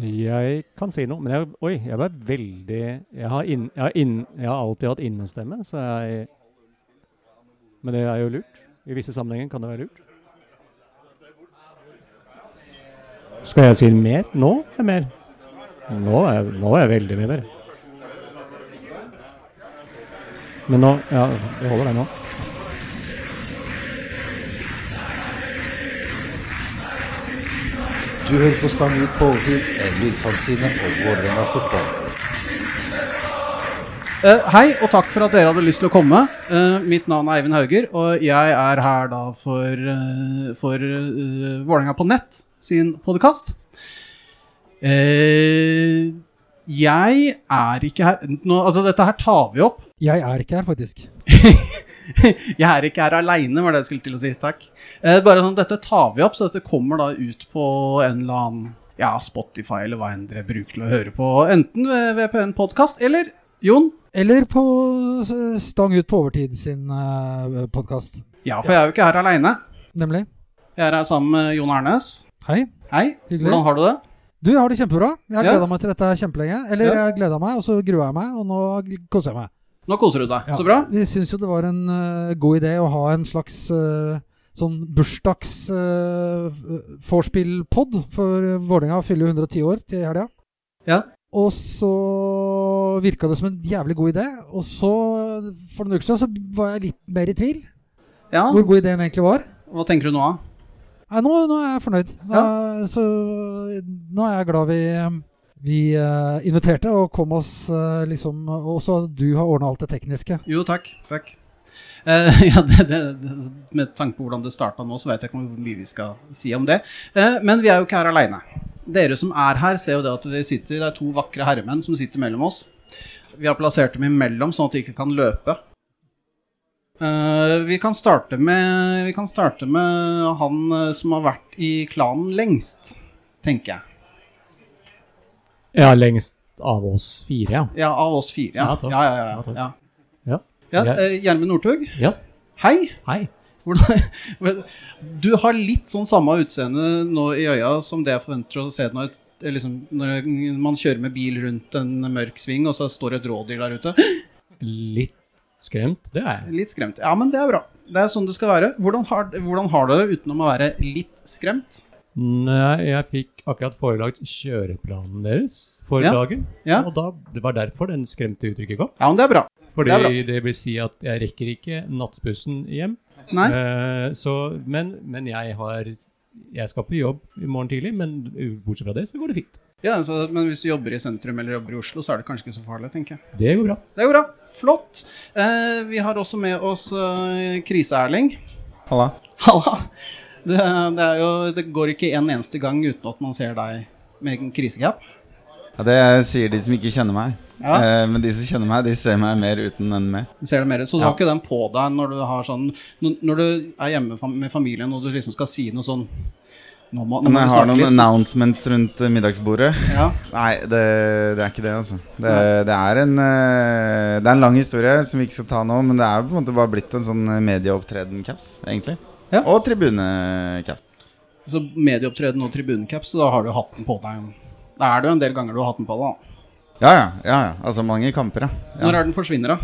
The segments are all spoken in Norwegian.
Jeg kan si noe, men jeg, oi, jeg ble veldig Jeg har, inn, jeg har, inn, jeg har alltid hatt innestemme, så jeg Men det er jo lurt. I visse sammenhenger kan det være lurt. Skal jeg si mer? Nå er jeg mer. Nå er, jeg- nå er jeg veldig mye mer. Men nå Ja, det holder det nå. Du hører på Stang ut på overtid, en lydfanzine om Vålerenga fotball. Eh, hei, og takk for at dere hadde lyst til å komme. Eh, mitt navn er Eivind Hauger, og jeg er her da for, uh, for uh, Vålerenga på nett sin podkast. jeg er ikke her nå, Altså, dette her tar vi opp. Jeg er ikke her, faktisk. jeg er ikke her aleine, var det jeg skulle til å si. Takk. Eh, bare sånn, Dette tar vi opp, så dette kommer da ut på en eller annen ja, Spotify eller hva enn dere bruker til å høre på. Enten ved VPN-podkast eller Jon? Eller på Stang ut på overtid sin uh, podkast, Ja, for jeg er jo ikke her aleine. nemlig. Jeg er her sammen med Jon Arnes. Hei. Hei, Hyggelig. hvordan har du det? Du, jeg har det kjempebra. Jeg har Ja. gleda meg til dette kjempelenge. Eller Ja. jeg gleda meg, og så grua jeg meg, og nå koser jeg meg. Nå koser du deg. Ja. Så bra. Vi syns jo det var en uh, god idé å ha en slags uh, sånn bursdags uh, vorspiel-pod, for Vålerenga fyller jo 110 år til helga. Ja. Og så virka det som en jævlig god idé. Og så, for noen uker siden, så var jeg litt mer i tvil ja. hvor god ideen egentlig var. Hva tenker du nå, da? Nei, nå, nå er jeg fornøyd. Da, så, nå er jeg glad vi, vi eh, inviterte og kom oss eh, liksom Og så du har ordna alt det tekniske. Jo, takk. Takk. Uh, ja, det, det, med tanke på hvordan det starta nå, så vet jeg ikke hvor mye vi skal si om det. Uh, men vi er jo ikke her aleine. Dere som er her, ser jo det at det sitter Det er to vakre herremenn som sitter mellom oss. Vi har plassert dem imellom, sånn at de ikke kan løpe. Uh, vi, kan med, vi kan starte med han som har vært i klanen lengst, tenker jeg. Ja, lengst av oss fire, ja. Ja, av oss fire. Ja, Ja, takk. ja, ja. ja, Ja, ja. Ja. ja eh, Gjermund Northug, Ja, hei. hei. Hvordan, du har litt sånn samme utseende nå i øya som det jeg forventer å se når, et- liksom, når man kjører med bil rundt en mørk sving, og så står et rådyr der ute. Litt skremt, det er jeg. Litt skremt. Ja, men det er bra. Det er sånn det skal være. Hvordan har, hvordan har du det utenom å være litt skremt? Nei, jeg fikk akkurat forelagt kjøreplanen deres for Ja. dagen. Ja. Og da, det var derfor den skremte uttrykket kom. Ja, men det er bra. Fordi Det er bra. det, vil si at jeg rekker ikke nattbussen hjem. Nei? Uh, så, men, men jeg har Jeg skal på jobb i morgen tidlig, men bortsett fra det, så går det fint. Ja, altså, men hvis du jobber i sentrum eller jobber i Oslo, så er det kanskje ikke så farlig, tenker jeg. Det går bra. Det går bra. Flott. Eh, vi har også med oss eh, Krise-Erling. Halla. Halla. Det, det, jo, det går ikke en eneste gang uten at man ser deg med en krisecap. Ja, det sier de som ikke kjenner meg. Ja. Eh, men de som kjenner meg, de ser meg mer uten enn med. Ser det mer ut. Så du Ja. har ikke den på deg når du har sånn Når, du er hjemme med familien og du liksom skal si noe sånn Nå må, nå Men må jeg har noen litt. så- announcements rundt eh, middagsbordet. Ja. Nei, det, det er ikke det, altså. Det, det, er en, eh, det er en lang historie som vi ikke skal ta nå, men det er på en måte bare blitt en sånn medieopptreden-caps, egentlig. Ja. Og tribunecaps. Så medieopptreden og tribunecaps, så da har du hatt den på deg. Da er det jo en del ganger du har hatt den på deg. da. Ja, ja, ja, ja. Altså mange kamper, ja. Når er den forsvinner, da?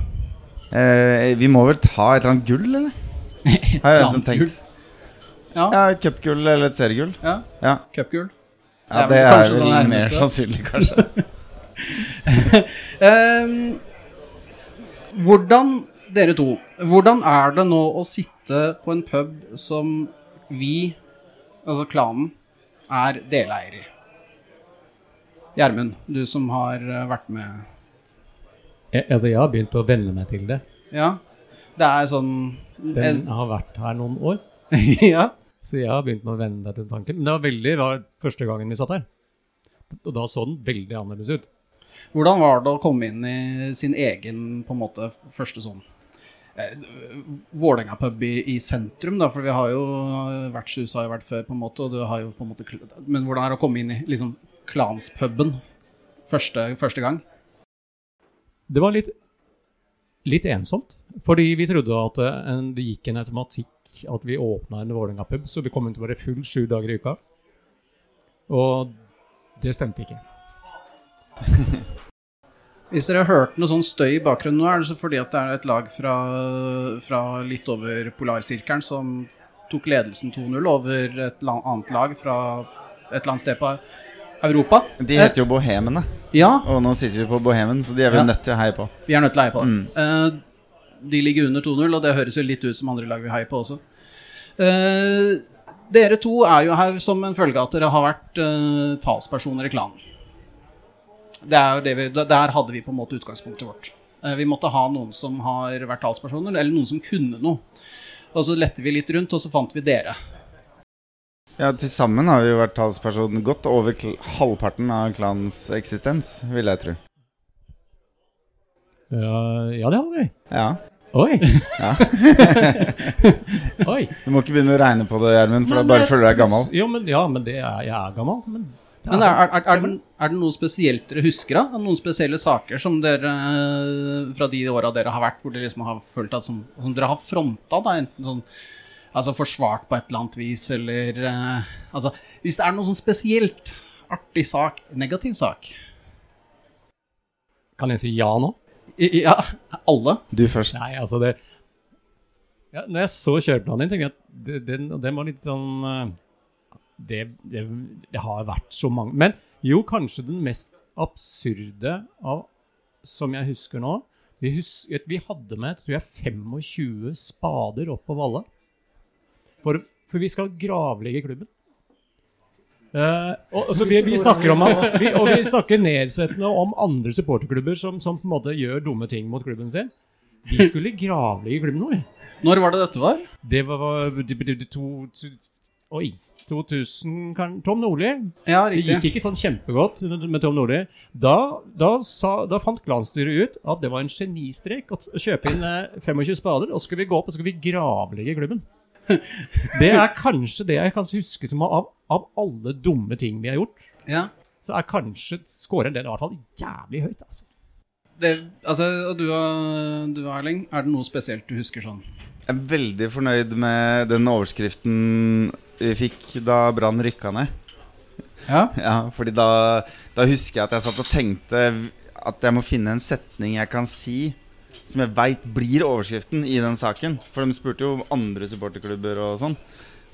Eh, vi må vel ta et eller annet gull, eller? Har jeg liksom tenkt. Gull. Ja. Ja, et cupgull eller et seriegull. ja. Ja. Cupgull. ja, Det det er vel er vel mer sannsynlig, kanskje. um, hvordan, dere to, hvordan er det nå å sitte på en pub som vi, altså klanen, er deleier i? Gjermund, du som har eh, vært med Jeg, altså, jeg har begynt å venne meg til det. Ja, det er sånn Den har vært her noen år, Ja, så jeg har begynt med å venne meg til tanken. Men det var veldig var første gangen vi satt her. Og da så den veldig annerledes ut. Hvordan var det å komme inn i sin egen, på en måte, første sånn eh, Vålerenga-pub i, i sentrum, da, for vi har jo Vertshuset har jo vært før, på en måte, og du har jo på en måte Men hvordan er det å komme inn i liksom klanspuben første, første gang? Det var litt, litt ensomt. Fordi vi trodde at eh, en, det gikk en automatikk at vi åpna en Vålerenga-pub, så vi kom inn til å være full sju dager i uka. Og Det stemte ikke. Hvis dere har hørt noe sånn støy i bakgrunnen nå, er det så fordi at det er et lag fra, fra litt over polarsirkelen som tok ledelsen 2-0 over et annet lag fra et eller annet sted på Europa. De heter jo Bohemene, Ja, og nå sitter vi på Bohemen, så de er vi Ja. nødt til å heie på. vi er nødt til å heie på. Mm. Eh, de ligger under 2-0, og det høres jo litt ut som andre lag vi heier på også. Eh, dere to er jo her som en følge av at dere har vært eh, talspersoner i klanen. Det er jo det vi, der hadde vi på en måte utgangspunktet vårt. Eh, vi måtte ha noen som har vært talspersoner, eller noen som kunne noe. Og så lette vi litt rundt, og så fant vi dere. Ja, Til sammen har vi jo vært talsperson godt over kl halvparten av klanens eksistens, vil jeg tro. Ja, ja, det har vi. Ja. Oi! Ja. Oi. Du må ikke begynne å regne på det, Gjermund, for da bare føler du deg gammel. Jo, men, ja, men det er, jeg er gammel. Men, Men er, er, er, er, det, er det noe spesielt dere husker? Er Noen spesielle saker som dere eh, fra de åra dere har vært, hvor dere liksom har følt at som, som dere har fronta? da, Enten sånn altså forsvart på et eller annet vis, eller uh, Altså, hvis det er noe sånn spesielt artig sak, negativ sak Kan jeg si ja nå? I- Ja, alle? Du først. Nei, altså det ja, Når jeg så kjøreplanen din, tenkte jeg at den, den var litt sånn eh, det, det, det har vært så mange Men jo, kanskje den mest absurde av som jeg husker nå Vi, husker, vi hadde med tror jeg, 25 spader opp på Valle. For, for vi skal gravlegge klubben. Uh, og, så vi, vi snakker om vi, Og vi snakker nedsettende om andre supporterklubber som, som på en måte gjør dumme ting mot klubben sin. Vi skulle gravlegge klubben vår. Når var det dette var? Det var, det- det- to, to, Oi. 2000 kan, Tom Nordli. Ja, Det gikk ikke sånn kjempegodt med Tom Nordli. Da, da, da fant glansstyret ut at det var en genistrek å kjøpe inn eh, 25 spader, og så skulle vi gå opp og så skulle vi gravlegge klubben. Det er kanskje det jeg kan huske som av, av alle dumme ting vi har gjort. Ja. Så er kanskje scoren den i hvert fall jævlig høyt. altså. Det, altså, og du, du Erling, er det noe spesielt du husker sånn? Jeg er veldig fornøyd med den overskriften vi fikk da Brann rykka ned. Ja. Ja, fordi da, da husker jeg at jeg satt og tenkte at jeg må finne en setning jeg kan si som jeg veit blir overskriften i den saken. For de spurte jo om andre supporterklubber og sånn.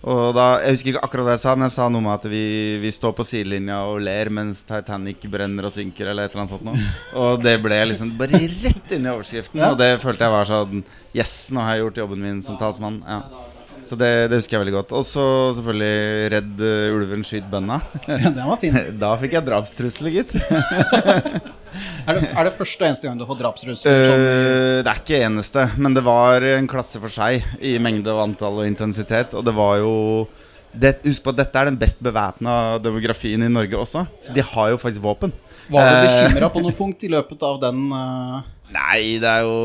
Og da, Jeg husker ikke akkurat det jeg sa, men jeg sa noe med at vi, vi står på sidelinja og ler mens Titanic brenner og synker, eller et eller annet sånt noe. Og det ble liksom bare rett inn i overskriften. Og det følte jeg var sånn Yes, nå har jeg gjort jobben min som talsmann. Ja. Så det, det husker jeg veldig godt. Og så selvfølgelig Redd uh, ulven, skyt bønna. Den var fin. Da fikk jeg drapstrusler, gitt. Er det, er det første og eneste gang du har fått drapstrusler? sånn, Eh, det er ikke eneste, men det var en klasse for seg i mengde og antall og intensitet. Og det var jo det, Husk på at dette er den best bevæpna demografien i Norge også. Så de har jo faktisk våpen. var du eh, bekymra på noe punkt i løpet av den eh, Nei, det er jo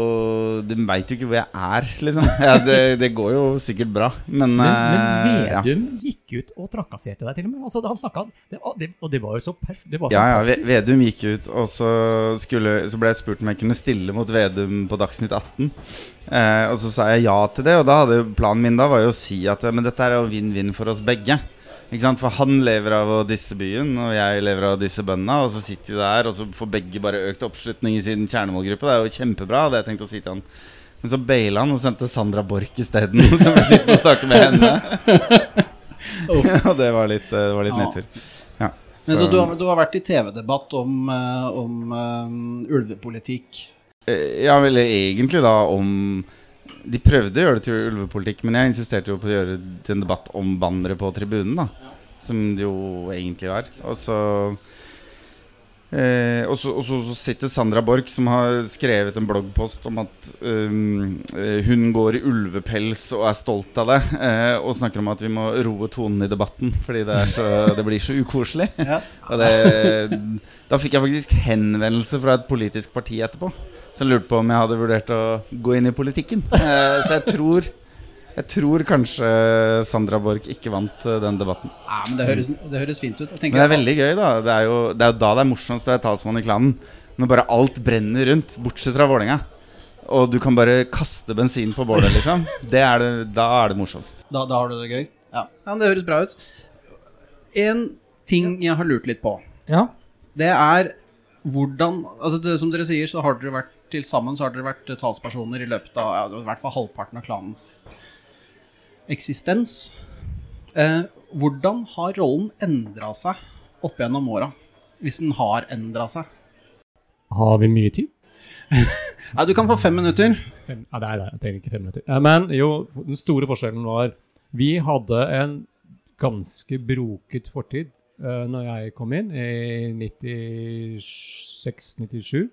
De veit jo ikke hvor jeg er, liksom. Ja, det, det går jo sikkert bra, men, Men, men Vedum ja. Gikk ut og trakasserte deg til og med. Altså, han det, Og det var jo så perf... Det var Ja, ja, Vedum gikk ut, og så, skulle, så ble jeg spurt om jeg kunne stille mot Vedum på Dagsnytt 18. Eh, og så sa jeg ja til det, og da hadde planen min da var jo å si at eh, Men dette er jo vinn-vinn for oss begge. For han lever av å disse byen, og jeg lever av disse bøndene. Og så sitter vi der, og så får begge bare økt oppslutning i sin kjernemålgruppe. Det er jo kjempebra, hadde jeg tenkt å si til han. Men så baila han og sendte Sandra Borch isteden, som ble sittende og snakke med henne. og det var litt, det var litt nedtur. Ja, Men så du har, du har vært i TV-debatt om, eh, om um, ulvepolitikk. Eh, Ja, vel egentlig da om De prøvde å gjøre det til ulvepolitikk, men jeg insisterte jo på å gjøre det til en debatt om bannere på tribunen, da. Som det jo egentlig var. Og så eh, og, så, og så, så sitter Sandra Borch, som har skrevet en bloggpost om at um, eh, hun går i ulvepels og er stolt av det, eh, og snakker om at vi må roe tonen i debatten fordi det, er så, det blir så ukoselig. Ja. Og det, da fikk jeg faktisk henvendelse fra et politisk parti etterpå. Som lurte på om jeg hadde vurdert å gå inn i politikken. Eh, så jeg tror Jeg tror kanskje Sandra Borch ikke vant eh, den debatten. Nei, men det høres, det høres fint ut. Men det er veldig gøy, da. Det er jo, det er jo da det er morsomst å være talsmann i klanen. Når bare alt brenner rundt, bortsett fra Vålerenga. Og du kan bare kaste bensin på bålet, liksom. Det er det, da er det morsomst. Da, da har du det gøy. Ja. ja, men Det høres bra ut. En ting jeg har lurt litt på. Ja. Det er hvordan altså det, Som dere sier, så har dere vært til sammen så har dere vært talspersoner i løpet av ja, i hvert fall halvparten av klanens eksistens. Eh, hvordan har rollen endra seg opp gjennom åra? Hvis den har endra seg? Har vi mye tid? Nei, du kan få fem minutter. Fem, ja, nei, nei, jeg trenger ikke fem minutter. Ja, men jo, den store forskjellen var Vi hadde en ganske broket fortid uh, når jeg kom inn i 96-97.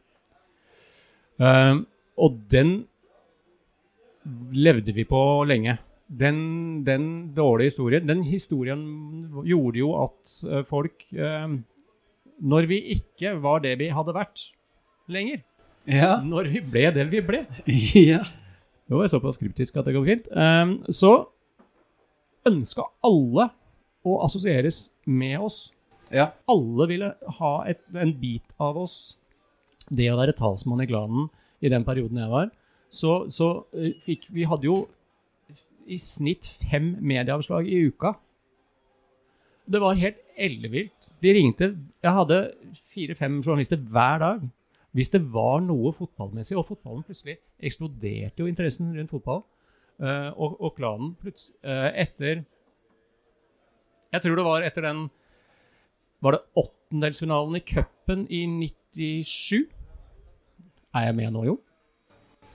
Um, og den levde vi på lenge. Den, den dårlige historien Den historien gjorde jo at eh, folk uh, Når vi ikke var det vi hadde vært lenger Ja. Når vi ble det vi ble ja. Det var såpass kryptisk at det går fint. Um, så ønska alle å assosieres med oss. ja. Alle ville ha et, en bit av oss. Det å være talsmann i klanen i den perioden jeg var. Så, så eh, fikk Vi hadde jo i snitt fem medieavslag i uka. Det var helt ellevilt. De ringte Jeg hadde fire-fem journalister hver dag. Hvis det var noe fotballmessig, og fotballen plutselig eksploderte jo interessen rundt fotball, eh, og, og klanen plutselig eh, Etter Jeg tror det var etter den Var det åttendelsfinalen i cupen i 97? Er jeg med nå, jo?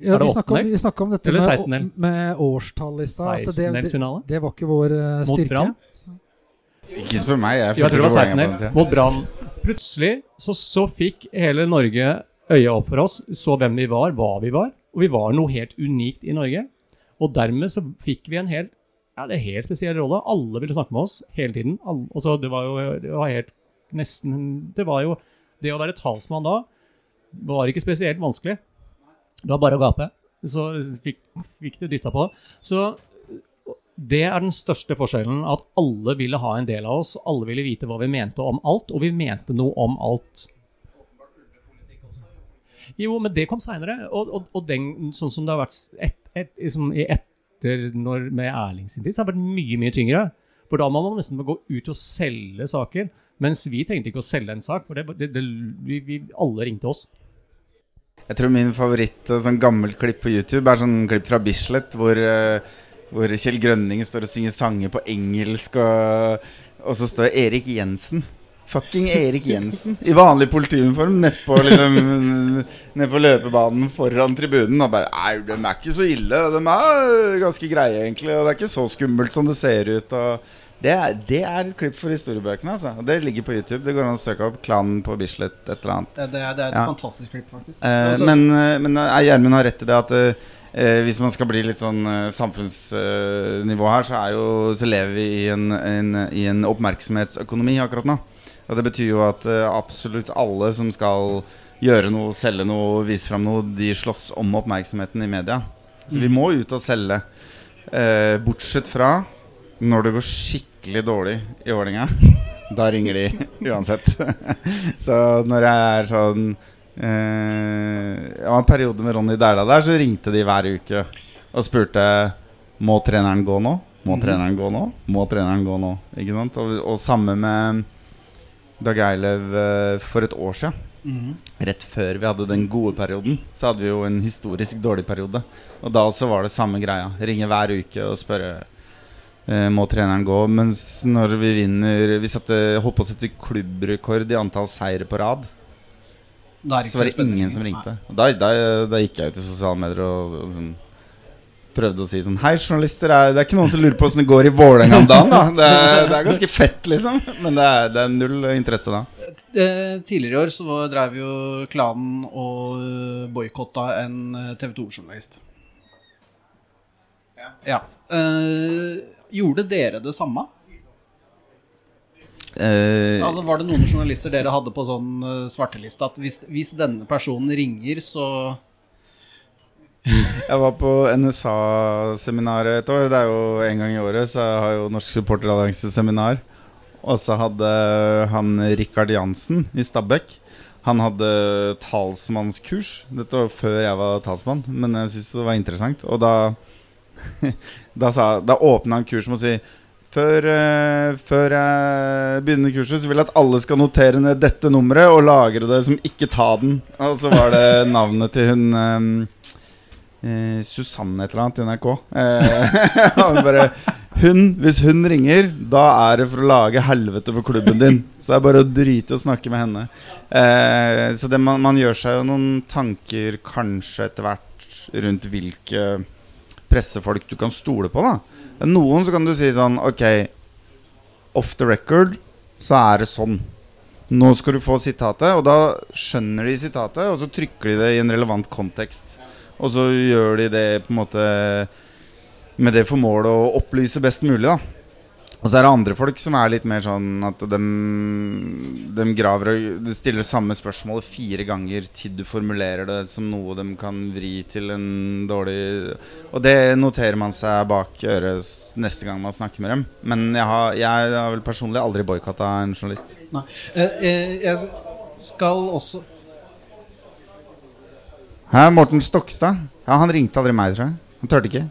Ja, Er det vi snakka om, vi om dette Eller med, med årstall i stad. det- det- Det var ikke vår styrke Mot styrke. Brann? Ikke spør meg. Jeg, Jo, jeg tror det var fulgte 16 på den tiden. mot Brann. Plutselig så, så fikk hele Norge øya opp for oss, så hvem vi var, hva vi var. Og vi var noe helt unikt i Norge. Og dermed så fikk vi en helt ja, det er helt spesiell rolle. Alle ville snakke med oss hele tiden. Alle, altså, det var jo det var helt nesten Det var jo Det å være talsmann da var ikke spesielt vanskelig. Det var bare å gape. Så fikk, fikk det dytta på. Så det er den største forskjellen, at alle ville ha en del av oss. Alle ville vite hva vi mente om alt, og vi mente noe om alt. Jo, men det kom seinere. Og, og, og den, sånn som det har vært et, et, liksom i etter når, med Erling sin tid, så har det vært mye mye tyngre. For da må man nesten gå ut og selge saker. Mens vi trengte ikke å selge en sak, for det, det, det, vi, vi, alle ringte oss. Jeg tror min favoritt eh, sånn gammelt klipp på YouTube er sånn klipp fra Bislett hvor, eh, hvor Kjell Grønning står og synger sanger på engelsk, og, og så står Erik Jensen. Fucking Erik Jensen i vanlig politiuniform nedpå liksom, ned på løpebanen foran tribunen. Og bare Nei, de er ikke så ille. De er ganske greie, egentlig. Og det er ikke så skummelt som det ser ut. Og det, er, det er et klipp for historiebøkene, altså. Det ligger på YouTube. Det går an å søke opp Klanen på Bislett, et eller annet. Det, er- det er et Ja. fantastisk klipp, faktisk. Eh, men eh, men eh, Gjermund har rett i det at eh, hvis man skal bli litt sånn eh, samfunnsnivå her, så, jo, så lever vi i en, en, i en oppmerksomhetsøkonomi akkurat nå. Og det betyr jo at eh, absolutt alle som skal gjøre noe, selge noe, vise fram noe, de slåss om oppmerksomheten i media. Så vi må ut og selge. Eh, bortsett fra når det går skikkelig dårlig i Vålerenga. Da ringer de uansett. så når jeg er sånn eh, Ja, en periode med Ronny Dæhlie der, så ringte de hver uke og spurte Må treneren gå nå? Må treneren gå nå? Må treneren gå nå? Ikke sant? Og, og samme med Dag Eilev eh, for et år siden. mhm. Rett før vi hadde den gode perioden, så hadde vi jo en historisk dårlig periode. Og da også var det samme greia. Ringe hver uke og spørre må treneren gå. Mens når vi vinner Vi satte, holdt på å sette klubbrekord i antall seire på rad. Da er ikke Så var det ingen som ringte. Da, da, da gikk jeg ut i sosiale medier og, og sånn, prøvde å si sånn Hei, journalister. Er, det er ikke noen som lurer på åssen det går i Vålerenga om dagen, da. Det er, det er ganske fett, liksom. Men det er, det er null interesse da. Eh, Tidligere i år så var- drev jo klanen og boikotta en TV 2-journalist. Ja. Eh, gjorde dere det samme? Uh, Altså Var det noen journalister dere hadde på sånn eh, svarteliste at hvis, hvis denne personen ringer, så Jeg var på NSA-seminaret et år. Det er jo en gang i året, så jeg har jo Norsk Supporterallianse seminar. Og så hadde han Rikard Jansen i Stabekk Han hadde talsmannskurs. Dette var før jeg var talsmann, men jeg syntes det var interessant. Og da Da, sa- da åpna han kurs med å si før, uh, før jeg begynner kurset, så vil jeg at alle skal notere ned dette nummeret og lagre det som ikke ta den. Og så var det navnet til hun um, uh, Susanne et eller annet i NRK. Uh, bare hun, Hvis hun ringer, da er det for å lage helvete for klubben din. Så det er bare å drite i å snakke med henne. Så det, man, man gjør seg jo noen tanker kanskje etter hvert rundt hvilke pressefolk du kan stole på. da Noen så kan du si sånn Ok, off the record så er det sånn. Nå skal du få sitatet, og da skjønner de sitatet, og så trykker de det i en relevant kontekst. Og så gjør de det på en måte med det for mål å opplyse best mulig, da. Og så er det andre folk som er litt mer sånn at de, de graver og stiller samme spørsmålet fire ganger til du formulerer det som noe de kan vri til en dårlig Og det noterer man seg bak øret neste gang man snakker med dem. Men jeg har, jeg har vel personlig aldri boikotta en journalist. Nei. Eh, eh, jeg skal også Hæ, Morten Stokstad? Ja, Han ringte aldri meg, tror jeg. Han turte ikke.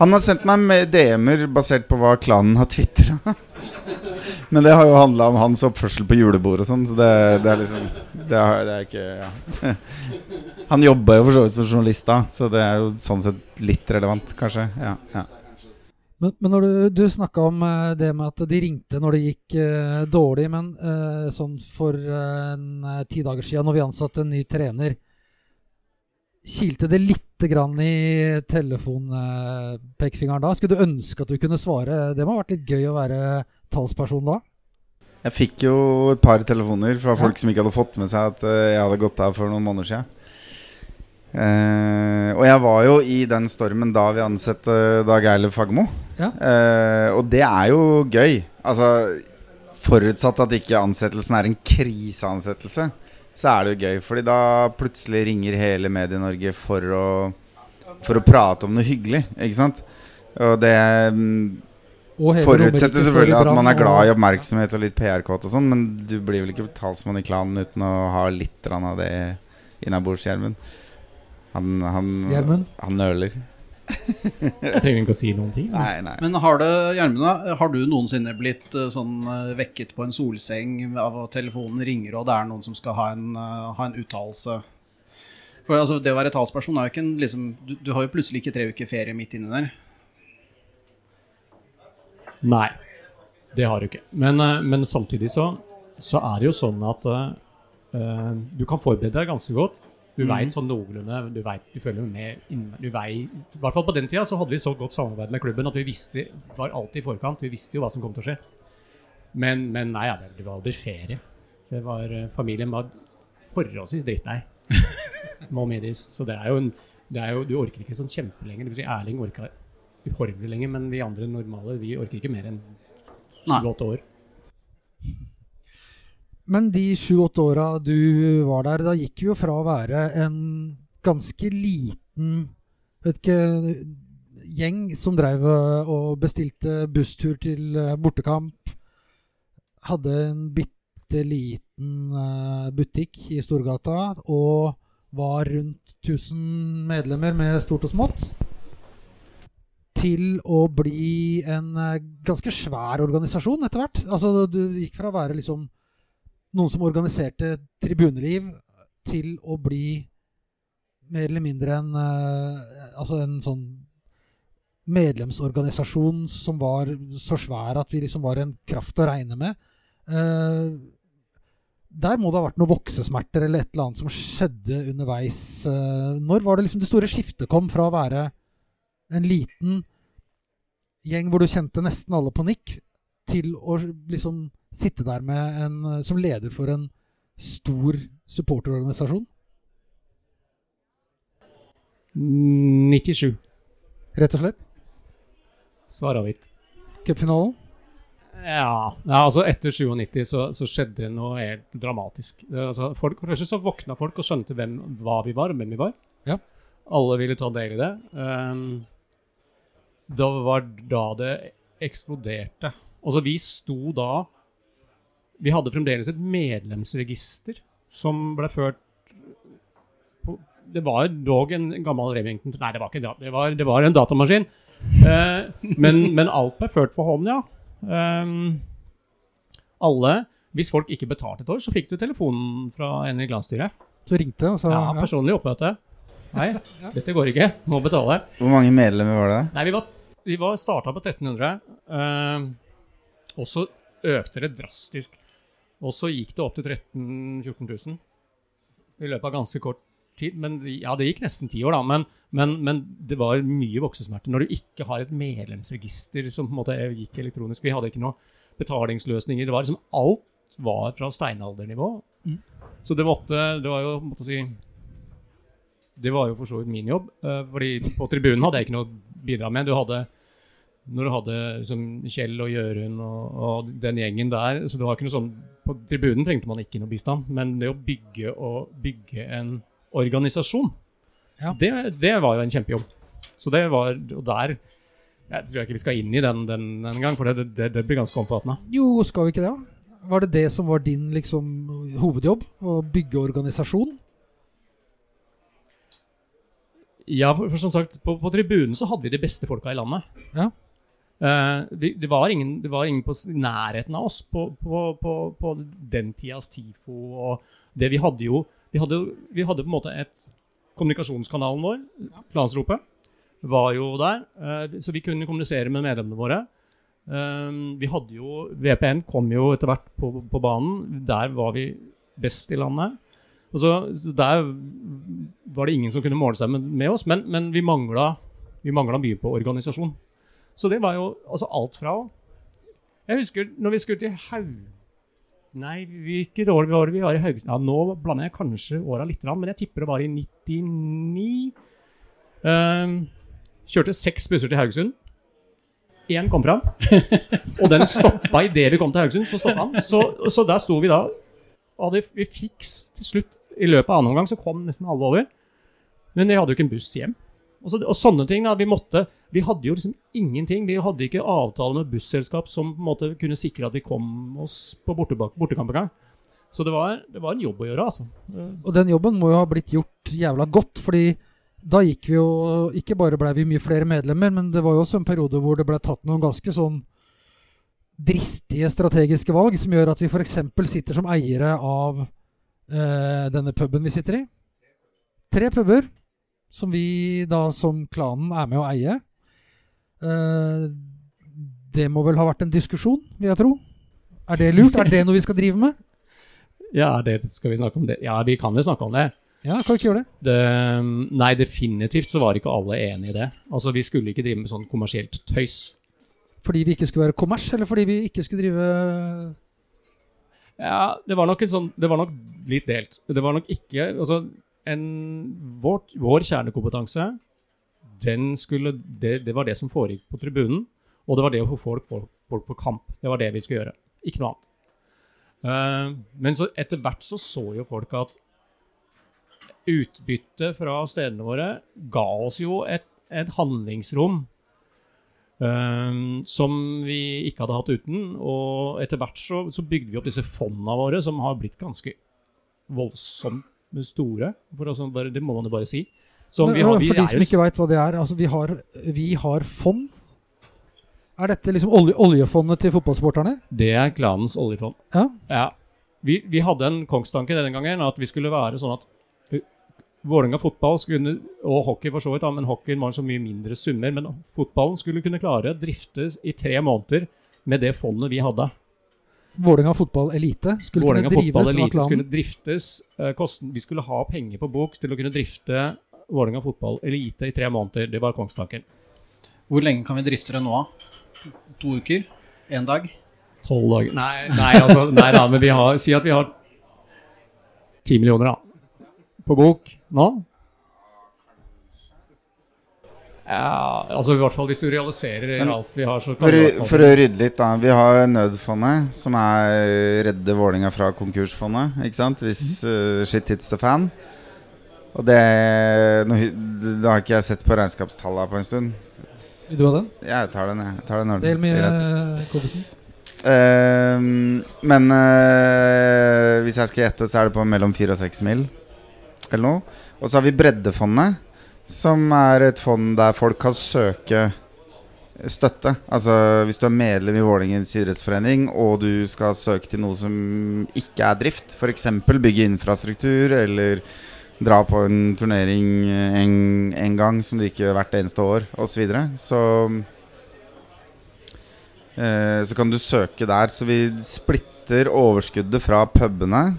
Han har sendt meg DM-er basert på hva klanen har tvitra. Men det har jo handla om hans oppførsel på julebord og sånn, så det, det er liksom Det er, det er ikke ja. Han jobba jo for så vidt som journalist da, så det er jo sånn sett litt relevant, kanskje. Ja, ja. Men, men når du, du snakka om eh, det med at de ringte når det gikk eh, dårlig, men eh, sånn for eh, en eh, ti dager siden, når vi ansatte en ny trener, kilte det lite grann i telefonpekefingeren da? Skulle du ønske at du kunne svare? Det må ha vært litt gøy å være talsperson da? Jeg fikk jo et par telefoner fra Ja. folk som ikke hadde fått med seg at eh, jeg hadde gått av for noen måneder siden. Eh, og jeg var jo i den stormen da vi ansatte Dag Eilif Fagermo. Ja. Eh, og det er jo gøy. Altså Forutsatt at ikke ansettelsen er en kriseansettelse, så er det jo gøy. Fordi da plutselig ringer hele Medie-Norge for å, for å prate om noe hyggelig. Ikke sant? Og det mm, Forutsetter selvfølgelig at man er glad i oppmerksomhet og litt PR-kåt og sånn, men du blir vel ikke talsmann i klanen uten å ha litt av det innabords, Gjermund? Han, han, han nøler. Jeg trenger ikke å si noen ting. Nei, nei. Men har det, Gjermund, har du noensinne blitt eh, sånn eh, vekket på en solseng av at telefonen ringer og det er noen som skal ha en, eh, ha en uttalelse? For altså, det å være talsperson er jo ikke en liksom du, du har jo plutselig ikke tre uker ferie midt inni der. Nei, det har du ikke. Men, men samtidig så, så er det jo sånn at eh, eh, du kan forberede deg ganske godt. Du mm. vet sånn noenlunde Du vet, du følger med du vet, I hvert fall på den tida så hadde vi så godt samarbeid med klubben at vi visste var alltid i forkant. Vi visste jo hva som kom til å skje. Men, men nei, ja, det, var aldri ferie. Det var, eh, familien var forholdsvis drittlei. Må medgis. Så det er jo en det er jo, Du orker ikke sånn kjempelenge. Det vil si Erling orka uhorvelig lenge, men vi andre normale vi orker ikke mer enn Nei. sju-åtte år. Men de sju-åtte åra du var der, da gikk vi jo fra å være en ganske liten vet ikke, gjeng som drev eh, og bestilte busstur til eh, bortekamp. Hadde en bitte liten eh, butikk i Storgata og var rundt 1000 medlemmer med stort og smått. Til å bli en ganske svær organisasjon etter hvert. Altså, du gikk fra å være liksom noen som organiserte tribuneliv, til å bli mer eller mindre en eh, Altså en sånn medlemsorganisasjon som var så svær at vi liksom var en kraft å regne med. Eh, der må det ha vært noen voksesmerter eller et eller annet som skjedde underveis. Eh, når var det liksom det store skiftet kom fra å være en liten gjeng hvor du kjente nesten alle på nikk, til å liksom sitte der med en, som leder for en stor supporterorganisasjon? 97. Rett og slett. Svara hvitt. Cupfinalen. Ja, ja, altså etter 97 så, så skjedde det noe helt dramatisk. Altså, folk, for det første så våkna folk og skjønte hvem, hva vi var, og hvem vi var. Ja. Alle ville ta del i det. Um, da var da det eksploderte. Altså, vi sto da Vi hadde fremdeles et medlemsregister som ble ført på, Det var dog en gammel Remington Nei, det var ikke det var, det var en datamaskin. Eh, men, men alt ble ført for hånd, ja. Eh, alle Hvis folk ikke betalte et år, så fikk du telefonen fra en i glansstyret. Så ringte, og sa Ja, ja. personlig oppmøte. Nei, dette går ikke. Må betale. Hvor mange medlemmer var det? Nei, vi var, vi var starta på 1300. Eh, og så økte det drastisk. Og så gikk det opp til 13 000-14 000 i løpet av ganske kort tid. Men ja, det gikk nesten ti år, da. Men, men, men det var mye voksesmerter når du ikke har et medlemsregister som på en måte gikk elektronisk. Vi hadde ikke noe betalingsløsninger. Det var liksom Alt var fra steinaldernivå. Så det måtte Det var jo måtte si Det var jo for så vidt min jobb. eh, fordi på tribunen hadde jeg ikke noe å bidra med. Du hadde når du hadde liksom, Kjell og Jørund og, og den gjengen der så det var ikke noe sånn, På tribunen trengte man ikke noe bistand, men det å bygge, og, bygge en organisasjon, Ja. det, det var jo en kjempejobb. Så det var Og der Jeg tror ikke vi skal inn i den den, den gang, for det, det, det blir ganske omfattende. Jo, skal vi ikke det? Var det det som var din liksom hovedjobb? Å bygge organisasjon? Ja, for, for som sagt, på, på tribunen så hadde vi de beste folka i landet. Ja. Vi, det, var ingen, det var ingen på nærheten av oss på, på, på, på den tidas TIFO og det vi hadde jo Vi hadde, vi hadde på en måte et Kommunikasjonskanalen vår, Klansropet, var jo der. Uh, så vi kunne kommunisere med medlemmene våre. Uh, vi hadde jo VPN kom jo etter hvert på, på banen. Der var vi best i landet. Og så, så Der var det ingen som kunne måle seg med, med oss, men, men vi mangla mye på organisasjon. Så det var jo altså alt fra Jeg husker når vi skulle til Haug... Nei, hvilket år var det vi var i Haugesund? Ja, nå blander jeg kanskje åra litt, men jeg tipper det var i 99. Um, kjørte seks busser til Haugesund. Én kom fram, og den stoppa idet vi kom til Haugesund. Så stoppa han. Så, så der sto vi da. Og det, vi fikk til slutt, i løpet av annen omgang, så kom nesten alle over. Men vi hadde jo ikke en buss hjem. Og, så, og sånne ting. da, Vi måtte, vi hadde jo liksom ingenting. Vi hadde ikke avtale med busselskap som på en måte kunne sikre at vi kom oss på bortebak- bortekamp engang. Så det var, det var en jobb å gjøre, altså. Og den jobben må jo ha blitt gjort jævla godt, fordi da gikk vi jo Ikke bare blei vi mye flere medlemmer, men det var jo også en periode hvor det ble tatt noen ganske sånn dristige strategiske valg som gjør at vi f.eks. sitter som eiere av eh, denne puben vi sitter i. Tre puber som vi da som klanen er med å eie. Eh, det må vel ha vært en diskusjon, vil jeg tro. Er det lurt? Er det noe vi skal drive med? Ja, det skal vi snakke om det. Ja, vi kan jo snakke om det. Ja, kan vi ikke gjøre det? det nei, definitivt så var ikke alle enig i det. Altså, Vi skulle ikke drive med sånn kommersielt tøys. Fordi vi ikke skulle være kommers, eller fordi vi ikke skulle drive Ja, det var nok en sånn Det var nok litt delt. Det var nok ikke Altså, en, vår, vår kjernekompetanse, den skulle det, det var det som foregikk på tribunen. Og det var det å få folk, folk, folk på kamp. Det var det vi skulle gjøre. Ikke noe annet. Uh, men så etter hvert så så jo folk at utbyttet fra stedene våre ga oss jo et, et handlingsrom uh, som vi ikke hadde hatt uten. Og etter hvert så, så bygde vi opp disse fondene våre, som har blitt ganske voldsomt store. For altså bare, det må man jo bare si. Som vi har, vi For de som ikke veit hva det er, altså vi har, vi har fond. Er dette liksom olje, oljefondet til fotballsporterne? Det er klanens oljefond. Ja. Ja. Vi, vi hadde en kongstanke denne gangen at vi skulle være sånn at Vålerenga fotball skulle, og hockey for så vidt, men hockeyen var så mye mindre summer. Men fotballen skulle kunne klare å driftes i tre måneder med det fondet vi hadde. Vålerenga fotball elite skulle Vålinga kunne drives av elite skulle driftes eh, kosten, Vi skulle ha penger på bok til å kunne drifte Vålerenga fotball elite i tre måneder. Det var kongstanken. Hvor lenge kan vi drifte det nå? da? To uker? Én dag? Tolv dager Nei, nei, altså, nei da, men vi har, si at vi har ti millioner da, på bok nå. Ja, altså i hvert fall hvis du realiserer Men- alt vi har, så kan For, for å rydde litt, da. Vi har Nødfondet, som er redde Vålinga fra konkursfondet. Ikke sant? Hvis uh, shit hits the fan. Og det nå, Det har ikke jeg sett på regnskapstallene på en stund. Vil du ha den? Jeg tar den, jeg. jeg tar den. Del med kompisen. uh, kompisen. Ehm, men uh, hvis jeg skal gjette, så er det på mellom 4 og 6 mil. Eller noe. Og så har vi Breddefondet, som er et fond der folk kan søke støtte. Altså Hvis du er medlem i Vålerengens idrettsforening og du skal søke til noe som ikke er drift, f.eks. bygge infrastruktur eller dra på en turnering en, en gang som du ikke gjør hvert eneste år, osv., så, videre, så eh, Så kan du søke der. Så vi splitter overskuddet fra pubene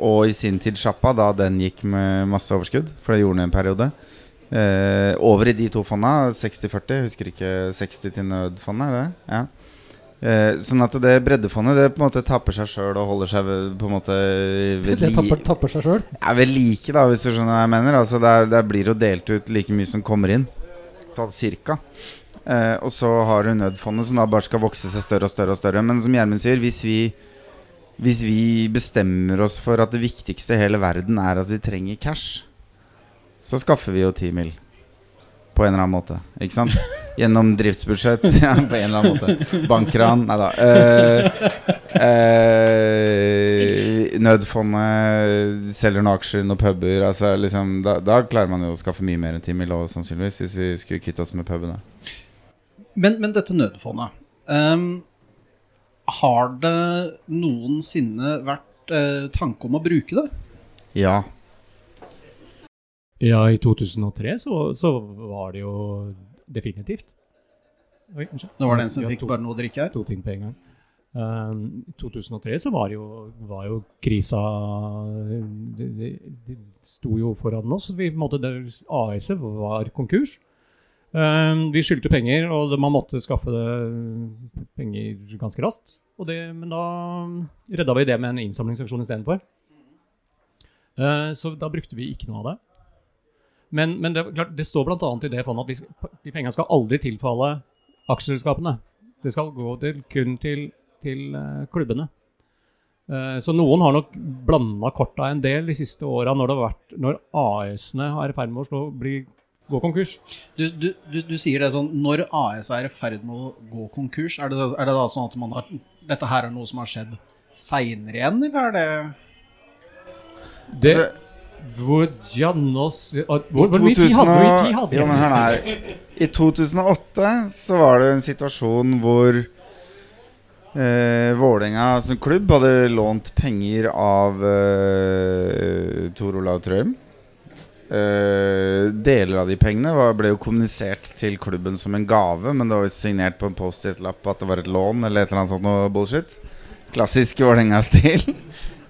og i sin tid sjappa, da den gikk med masse overskudd, for det gjorde den en periode. Eh, over i de to fondene, 60-40. Husker ikke 60 til nødfondet, er det? Ja. Eh, sånn at det breddefondet Det på en måte tapper seg sjøl og holder seg ved, på en måte ved Det tapper, tapper seg sjøl. ja, ved like, da, hvis du skjønner hva jeg mener. Altså, der, der blir jo delt ut like mye som kommer inn. Sånn cirka. Eh, og så har du nødfondet, som da bare skal vokse seg større og større. og større Men som Gjermund sier, hvis vi, hvis vi bestemmer oss for at det viktigste i hele verden er at vi trenger cash, så skaffer vi jo 10 mil. På en eller annen måte. Ikke sant? Gjennom driftsbudsjett. Ja, på en eller annen måte. Bankran. Nei da. Uh, uh, nødfondet selger noen aksjer, noen puber. Altså, liksom, da, da klarer man jo å skaffe mye mer enn 10 mil sannsynligvis, hvis vi skulle kvitte oss med pubene. Men, men dette nødfondet um, Har det noensinne vært uh, tanke om å bruke det? Ja. Ja, i 2003 så, så var det jo definitivt. Oi, unnskyld. Nå var det en som fikk to- bare noe å drikke her. To ting på en gang. Um, I 2003 så var jo, var jo krisa det, det, det sto jo foran oss. Vi, måtte, AS-et var konkurs. Um, vi skyldte penger, og man måtte skaffe det penger ganske raskt. Og det, men da redda vi det med en innsamlingsaksjon istedenfor. Uh, så da brukte vi ikke noe av det. Men, men det, klart, det står bl.a. i det fondet at vi, de pengene skal aldri tilfalle aksjeselskapene. Det skal gå til, kun til, til eh, klubbene. Eh, så noen har nok blanda korta en del de siste åra når, det har vært- når AS-ene er i ferd med å slå, bli, gå konkurs. Du, du, du, du sier det sånn Når AS er i ferd med å gå konkurs, er det, er det da sånn at man har, dette her er noe som har skjedd seinere igjen, eller er det Det, Altså, ja, hvor, mye tid hadde, hvor mye 2000 tid hadde Jo, men hør nå. I 2008 så var det en situasjon hvor eh, Vålerenga som klubb hadde lånt penger av eh, Tor Olav Trøim. Eh, deler av de pengene var, ble jo kommunisert til klubben som en gave, men det var jo signert på en Post-It-lapp at det var et lån eller et eller annet sånt noe bullshit. Klassisk Vålerenga-stil.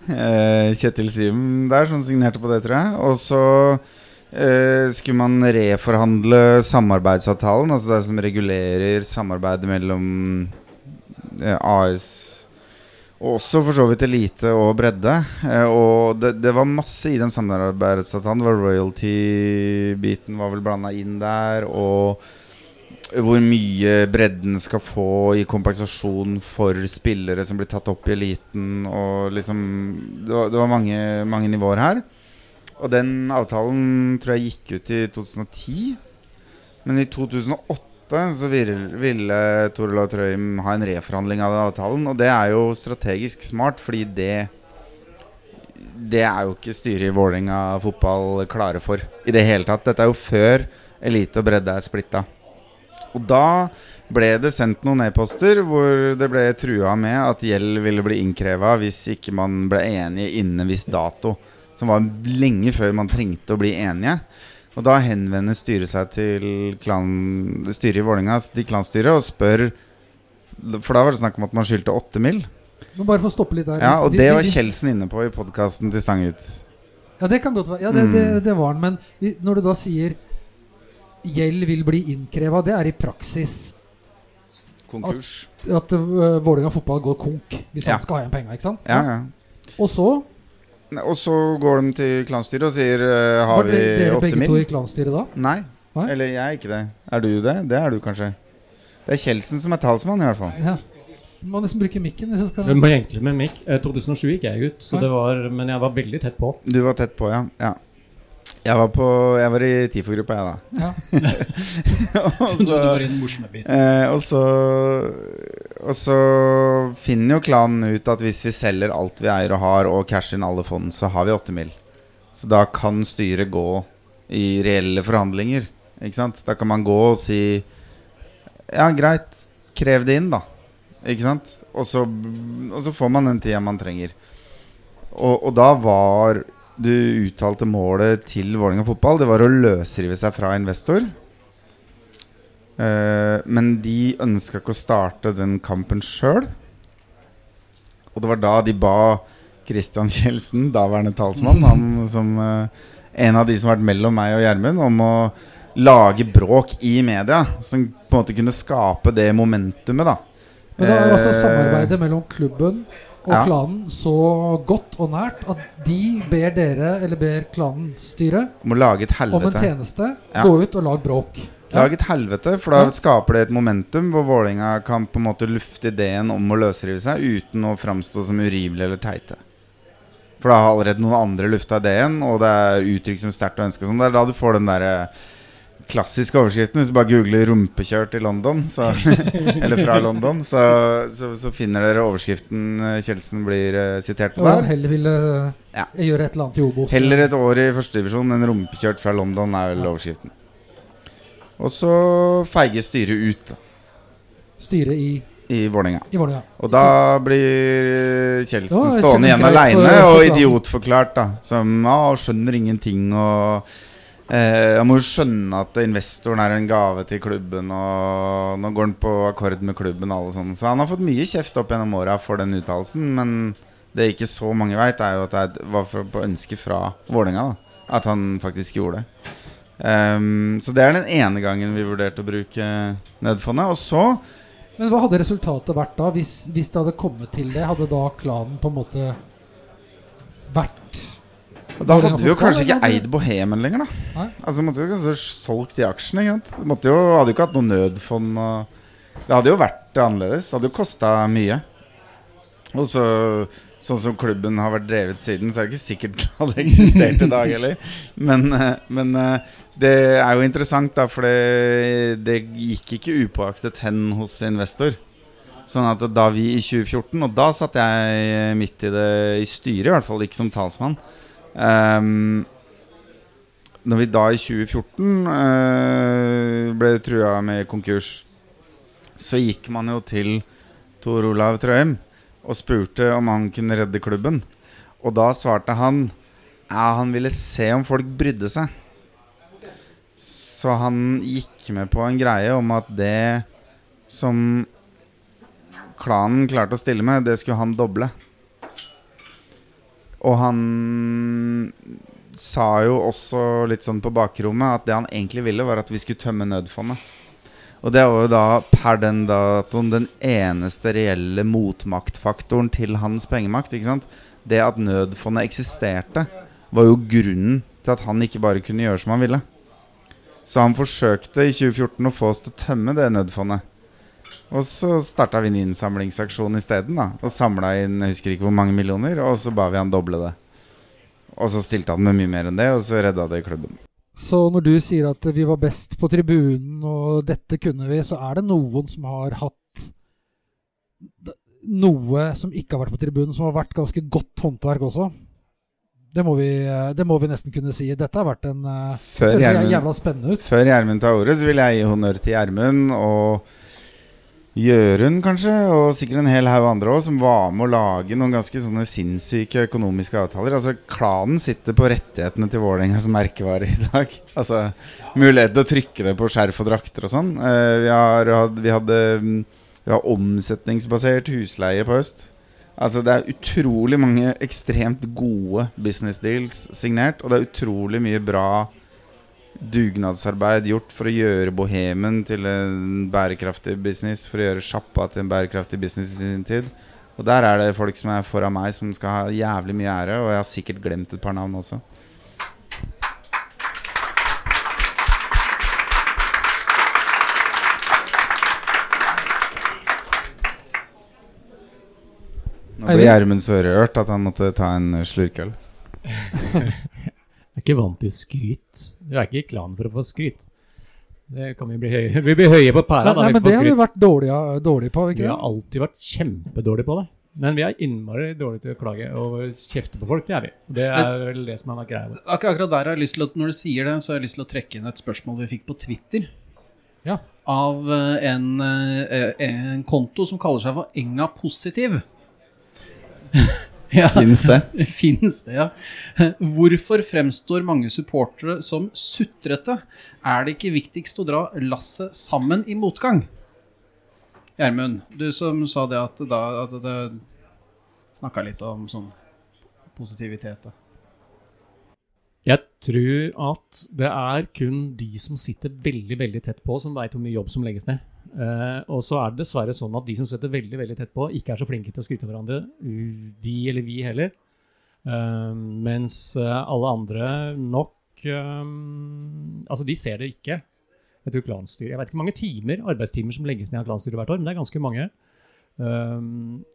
Eh, Kjetil Simen der som signerte på det, tror jeg. Og så eh, skulle man reforhandle samarbeidsavtalen, altså det som regulerer samarbeidet mellom eh, AS og også for så vidt elite og bredde. Eh, og det, det var masse i den samarbeidsavtalen. Det var royalty-biten var vel blanda inn der. Og hvor mye bredden skal få i kompensasjon for spillere som blir tatt opp i eliten. Og liksom Det var, det var mange, mange nivåer her. Og den avtalen tror jeg gikk ut i 2010. Men i 2008 så ville, ville Tor Olav Trøim ha en reforhandling av den avtalen. Og det er jo strategisk smart, fordi det Det er jo ikke styret i Vålerenga fotball klare for i det hele tatt. Dette er jo før elite og bredde er splitta. Og da ble det sendt noen e-poster hvor det ble trua med at gjeld ville bli innkreva hvis ikke man ble enige innen en viss dato. Som var lenge før man trengte å bli enige. Og da henvender styret seg til klan, styret i Vålinga, til klanstyret, og spør For da var det snakk om at man skyldte åtte mil. Men bare for å stoppe litt der. Ja, og det var kjelsen Kjeldsen inne på i podkasten til Stangut. Ja, det kan godt være. Ja, det, det, Mm. det var den. Men når du da sier gjeld vil bli innkreva, det er i praksis Konkurs. at uh, Vålerenga fotball går konk hvis Ja. han skal ha igjen penga, ikke sant? Ja, ja. Og så Og så går de til klanstyret og sier uh, Har var vi det- dere åtte begge to i klanstyret da? Nei. Nei? Eller jeg er ikke det. Er du det? Det er du kanskje. Det er Kjeldsen som er talsmann, i hvert fall. Ja. Du må nesten bruke mikken hvis skal var egentlig med Mikk. Eh, 2007 gikk jeg ut, så det var, men jeg var veldig tett på. Du var tett på, ja. ja. Jeg var, på, jeg var i TIFO-gruppa, jeg, da. Ja. og, Du så, var i den morsomme biten. eh, og, så, og så finner jo klanen ut at hvis vi selger alt vi eier og har, og casher inn alle fond, så har vi 8 mil. Så da kan styret gå i reelle forhandlinger. Ikke sant? Da kan man gå og si Ja, greit, krev det inn, da. Ikke sant? Og så, og så får man den tida man trenger. Og, og da var det uttalte målet til Vålerenga fotball Det var å løsrive seg fra investor. Eh, men de ønska ikke å starte den kampen sjøl. Og det var da de ba Christian Kjeldsen, daværende talsmann, han som eh, en av de som har vært mellom meg og Gjermund, om å lage bråk i media. Som på en måte kunne skape det momentumet, da. Men det er altså Eh, samarbeidet mellom klubben og ja. klanen så godt og nært at de ber dere, eller ber klanstyret, styre, et om en tjeneste. Ja. Gå ut og lag bråk. Ja. Lag et helvete, for da skaper det et momentum hvor Vålerenga kan på en måte lufte ideen om å løsrive seg uten å framstå som urimelige eller teite. For da har allerede noen andre lufta ideen, og det er uttrykt som sterkt og ønske. Sånn. Det er da du får den der eh, klassiske overskriften. Hvis du bare googler 'rumpekjørt i London', så, eller fra London, så, så, så finner dere overskriften eh, Kjeldsen blir eh, sitert på der. heller ville Ja. gjøre et eller annet i Obos. Heller et år i førstedivisjon enn rumpekjørt fra London, er vel overskriften. Og så feiger styret ut Styret i, i Vålerenga. Og da blir eh, Kjeldsen Ja, stående igjen aleine og idiotforklart, da. Som ah, skjønner ingenting og eh, Han må jo skjønne at investoren er en gave til klubben, og nå går han på akkord med klubben og alle sånne. Så han har fått mye kjeft opp gjennom åra for den uttalelsen, men det ikke så mange veit, er jo at det var på ønske fra Vålerenga at han faktisk gjorde det. Um, så det er den ene gangen vi vurderte å bruke nødfondet. Og så Men hva hadde resultatet vært da, hvis, hvis det hadde kommet til det? Hadde da klanen på en måte vært da hadde vi jo kanskje ikke eid Bohemen lenger, da. Nei. Altså måtte jo kanskje solgt de aksjene. Ikke sant? Jo, hadde jo ikke hatt noe nødfond. Det hadde jo vært annerledes. Det hadde jo kosta mye. Og så Sånn som klubben har vært drevet siden, så er det ikke sikkert det hadde eksistert i dag heller. Men, eh, men eh, det er jo interessant, da, for det, det gikk ikke upåaktet hen hos investor. Sånn at da vi i 2014, og da satt jeg midt i det i styret, i hvert fall ikke som talsmann Ehm, Når vi da i 2014 uh, ble trua med konkurs, så gikk man jo til Tor Olav Trøim og spurte om han kunne redde klubben. Og da svarte han ja, han ville se om folk brydde seg. Så han gikk med på en greie om at det som klanen klarte å stille med, det skulle han doble. Og han sa jo også litt sånn på bakrommet at det han egentlig ville, var at vi skulle tømme nødfondet. Og det var jo da per den datoen den eneste reelle motmaktfaktoren til hans pengemakt. ikke sant? Det at nødfondet eksisterte, var jo grunnen til at han ikke bare kunne gjøre som han ville. Så han forsøkte i 2014 å få oss til å tømme det nødfondet. Og så starta vi en innsamlingsaksjon isteden. Og samla inn jeg husker ikke hvor mange millioner, og så ba vi han doble det. Og så stilte han med mye mer enn det, og så redda det klubben. Så når du sier at vi var best på tribunen, og dette kunne vi, så er det noen som har hatt noe som ikke har vært på tribunen, som har vært ganske godt håndverk også. Det må vi, eh, det må vi nesten kunne si. Dette har vært en eh, Før Gjermund jævla spennende ut. Før Gjermund tar ordet, så vil jeg gi honnør til Gjermund og Jørund, kanskje, og sikkert en hel haug andre òg, som var med å lage noen ganske sånne sinnssyke økonomiske avtaler. Altså, Klanen sitter på rettighetene til Vålerenga som merkevare i dag. Altså, Mulighet til å trykke det på skjerf og drakter og sånn. Uh, vi, har, vi hadde mm, Vi har omsetningsbasert husleie på høst. Altså Det er utrolig mange ekstremt gode business deals signert, og det er utrolig mye bra dugnadsarbeid gjort for å gjøre bohemen til en bærekraftig business, for å gjøre sjappa til en bærekraftig business i sin tid. Og der er det folk som er foran meg, som skal ha jævlig mye ære, og jeg har sikkert glemt et par navn også. Nå ble? Gjermund så rørt at han måtte ta en slurkøl. Jeg er ikke vant til skryt. Jeg er ikke i klan for å få skryt. Det kan vi bli høye, vi blir høye på pæra Nei, da nei, men det har vi vært dårlige, dårlige på, Vi har alltid vært kjempedårlige på det. Men vi er innmari dårlige til å klage og kjefte på folk. Det er vi. Det er vel det som er greia. vår. Akkurat, akkurat der har jeg lyst til å, Når du sier det, så har jeg lyst til å trekke inn et spørsmål vi fikk på Twitter. Ja. av eh, en, eh, en konto som kaller seg for Enga Positiv. ja, Finnes det? finnes det, ja. Hvorfor fremstår mange supportere som sutrete? Er det ikke viktigst å dra lasset sammen i motgang? Gjermund, du som sa det at, da, at det snakka litt om sånn positivitet. Da. Jeg tror at det er kun de som sitter veldig veldig tett på, som veit hvor mye jobb som legges ned. Eh, og så er det dessverre sånn at de som sitter veldig veldig tett på, ikke er så flinke til å skryte av hverandre. De eller vi heller. Uh, mens eh, alle andre nok eh, Altså, de ser det ikke. Jeg tror klanstyret Jeg vet ikke hvor mange timer, arbeidstimer som legges ned av klanstyret hvert år, men det er ganske mange. Eh,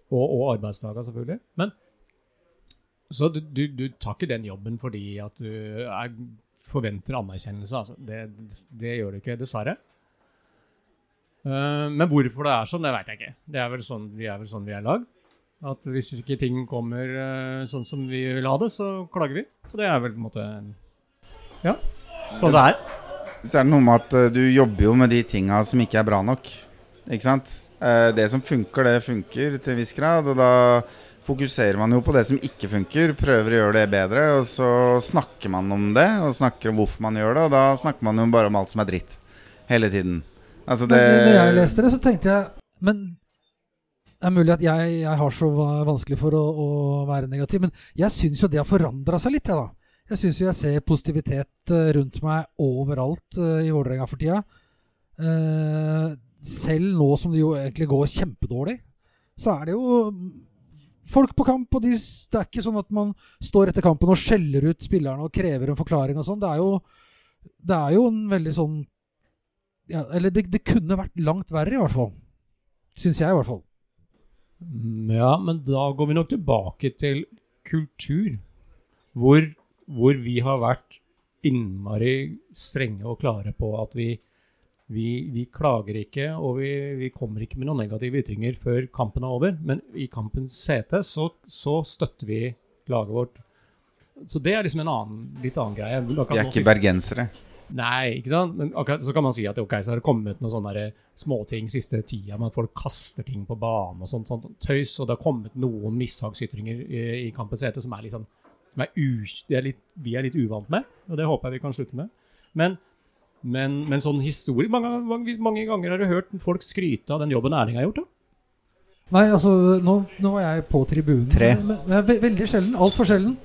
og, og arbeidslaga, selvfølgelig. Men så du, du, du tar ikke den jobben fordi at du er, forventer anerkjennelse. Altså. Det, det gjør du ikke, dessverre. Eh, men hvorfor det er sånn, det veit jeg ikke. Det er vel sånn vi er, vel sånn vi er lag. At hvis ikke ting kommer eh, sånn som vi vil ha det, så klager vi. Og det er vel på en måte Ja, sånn det er. Så er det noe med at eh, du jobber jo med de tinga som ikke er bra nok. Ikke sant? Det som funker, det funker til en viss grad. Og da fokuserer man jo på det som ikke funker, prøver å gjøre det bedre. Og så snakker man om det, og snakker om hvorfor man gjør det. Og da snakker man jo bare om alt som er dritt. Hele tiden. Altså det Men når jeg leste det, så tenkte jeg Men det er mulig at jeg, jeg har så vanskelig for å, å være negativ, men jeg syns jo det har forandra seg litt, jeg, da. Jeg syns jo jeg ser positivitet eh, rundt meg overalt eh, i Vålerenga for tida. Eh, selv nå som det jo egentlig går kjempedårlig, så er det jo folk på kamp. Og de, det er ikke sånn at man står etter kampen og skjeller ut spillerne og krever en forklaring og sånn. Det er jo, det er jo en veldig sånn ja, Eller det, det kunne vært langt verre, i hvert fall. Syns jeg, i hvert fall. Mm, Ja, men da går vi nok tilbake til kultur. Hvor, hvor vi har vært innmari strenge og klare på at vi, vi, vi klager ikke, og vi, vi kommer ikke med noen negative ytringer før kampen er over. Men i kampens sete så, så støtter vi laget vårt. Så det er liksom en annen, litt annen greie. Vi er ikke bergensere. Nei, ikke sant? Men okay, så kan man si at ok, så har det kommet noen sånne småting siste tida med at folk kaster ting på banen og sånt, sånt tøys, og det har kommet noen mishagsytringer i, i kampens hete som er sånn som er u, det er litt, vi er litt uvant med, og det håper jeg vi kan slutte med. Men, men, men sånn historie mange, mange, mange ganger har du hørt folk skryte av den jobben Erling har gjort, da? Nei, altså, nå, nå var jeg på tribunen. Tre. Men, men, ve veldig sjelden. Altfor sjelden.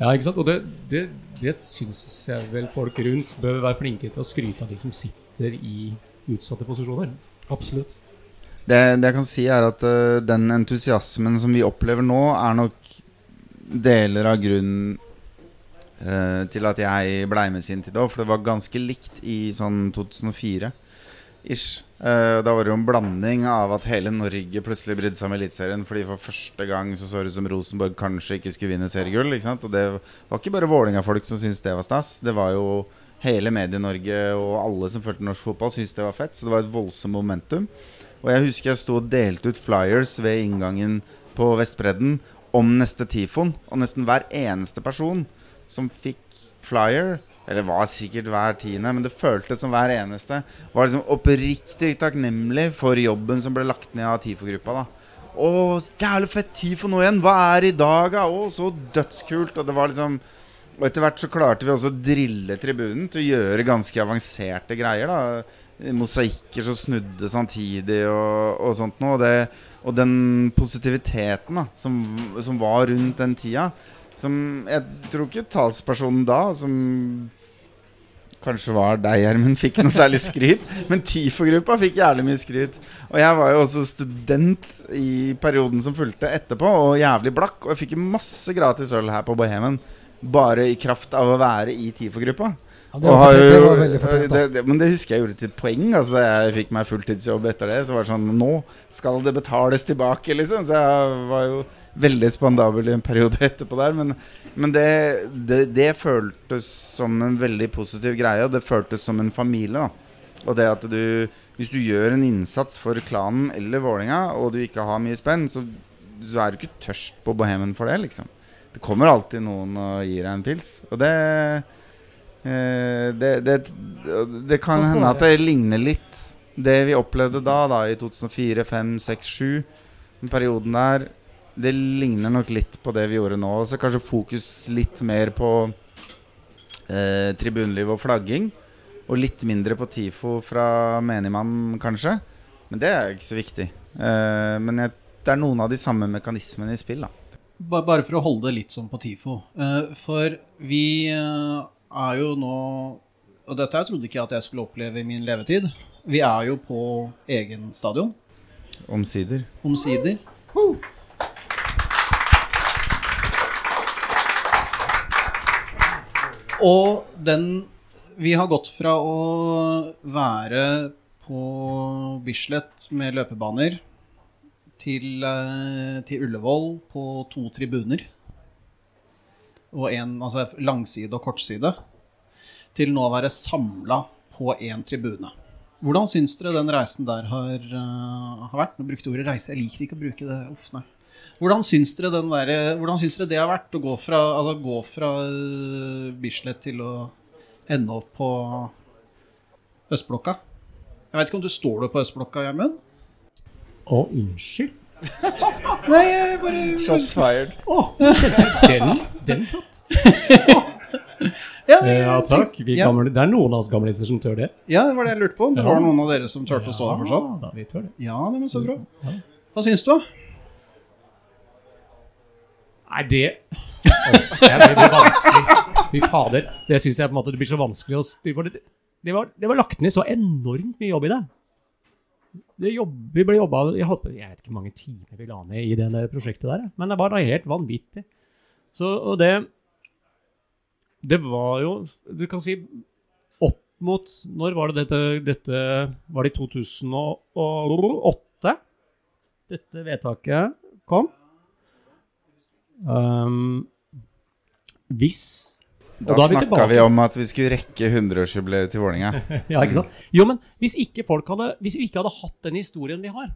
Ja, ikke sant? Og det, det, det syns jeg vel folk rundt bør være flinke til å skryte av de som sitter i utsatte posisjoner. Absolutt. Det, det jeg kan si, er at uh, den entusiasmen som vi opplever nå, er nok deler av grunnen uh, til at jeg blei med sin tid òg. For det var ganske likt i sånn 2004 Eh, da var det jo en blanding av at hele Norge plutselig brydde seg om Eliteserien fordi for første gang så så det ut som Rosenborg kanskje ikke skulle vinne seriegull. Og det var ikke bare Vålerenga-folk som syntes det var stas. Det var jo hele Medie-Norge og alle som fulgte norsk fotball, syntes det var fett. Så det var et voldsomt momentum. Og jeg husker jeg sto og delte ut flyers ved inngangen på Vestbredden om neste Tifon. Og nesten hver eneste person som fikk flyer, eller var sikkert hver tiende, men det føltes som hver eneste, var liksom oppriktig takknemlig for jobben som ble lagt ned av TIFO-gruppa. da Å, jævlig fett TIFO nå igjen! Hva er i dag, da? Å, så dødskult! Og det var liksom Og etter hvert så klarte vi også å drille tribunen til å gjøre ganske avanserte greier. da Mosaikker som snudde samtidig og, og sånt noe. Og, det, og den positiviteten da som, som var rundt den tida, som jeg tror ikke talspersonen da, som kanskje var deg, Gjermund, fikk noe særlig skryt. Men TIFO-gruppa fikk jævlig mye skryt. Og jeg var jo også student i perioden som fulgte etterpå, og jævlig blakk. Og jeg fikk masse gratis øl her på Bohemen. Bare i kraft av å være i TIFO-gruppa. Ja, Men det husker jeg gjorde til poeng. Altså Jeg fikk meg fulltidsjobb etter det. Så var det sånn Nå skal det betales tilbake, liksom. Så jeg var jo veldig spandabel i en periode etterpå der. Men, men det, det, det føltes som en veldig positiv greie. Det føltes som en familie. da Og det at du Hvis du gjør en innsats for klanen eller Vålinga og du ikke har mye spenn, så, så er du ikke tørst på Bohemen for det, liksom. Det kommer alltid noen og gir deg en pils. Og det Eh, det, det, det kan Sånn hende at det det ligner litt det vi opplevde da, da i 2004, 2005, 2006, 2007. Den perioden der. Det ligner nok litt på det vi gjorde nå. Så kanskje fokus litt mer på eh, tribuneliv og flagging. Og litt mindre på TIFO fra menigmann, kanskje. Men det er ikke så viktig. Eh, men jeg, det er noen av de samme mekanismene i spill, da. Bare for å holde det litt sånn på TIFO. Eh, For vi eh, er jo nå Og dette jeg trodde ikke jeg at jeg skulle oppleve i min levetid. Vi er jo på egen stadion, Omsider. omsider. Og den Vi har gått fra å være på Bislett med løpebaner til, eh, til Ullevål på to tribuner. Og en, altså langside og kortside. Til nå å være samla på én tribune. Hvordan syns dere den reisen der har, eh, har vært? Nå brukte ordet reise, jeg liker ikke å bruke det. Uff, nei. Hvordan syns dere, den der, hvordan syns dere det har vært å gå fra, altså, gå fra eh, Bislett til å ende opp på østblokka? Jeg vet ikke om du står det på østblokka, Gjermund? Å, unnskyld. Nei, jeg bare Shots fired. Å, den, den satt. Ja, Ja, takk. Vi ja. gamle, det er noen av oss gamliser som tør det. ja, det var det jeg lurte på. Det Ja. var noen av dere som turte å stå der fortsatt? Ja, da, vi tør det. Ja, det var så bra. Hva syns du? Nei, det oh, Det blir vanskelig. Fy fader. Det syns jeg på en måte det blir så vanskelig å. Det, det, var, det var lagt ned så enormt mye jobb i det. det jobb, vi ble jobba jeg, jeg vet ikke hvor mange timer vi la ned i det prosjektet der, men det var da helt vanvittig. Så, og det Det var jo Du kan si opp mot Når var det dette, dette Var det i 2008 dette vedtaket kom? Um, hvis Da, da vi snakka vi om at vi skulle rekke 100-årsjubileet til Vålerenga. Ja, ikke sant? Jo, men hvis ikke folk hadde Hvis vi ikke hadde hatt den historien vi har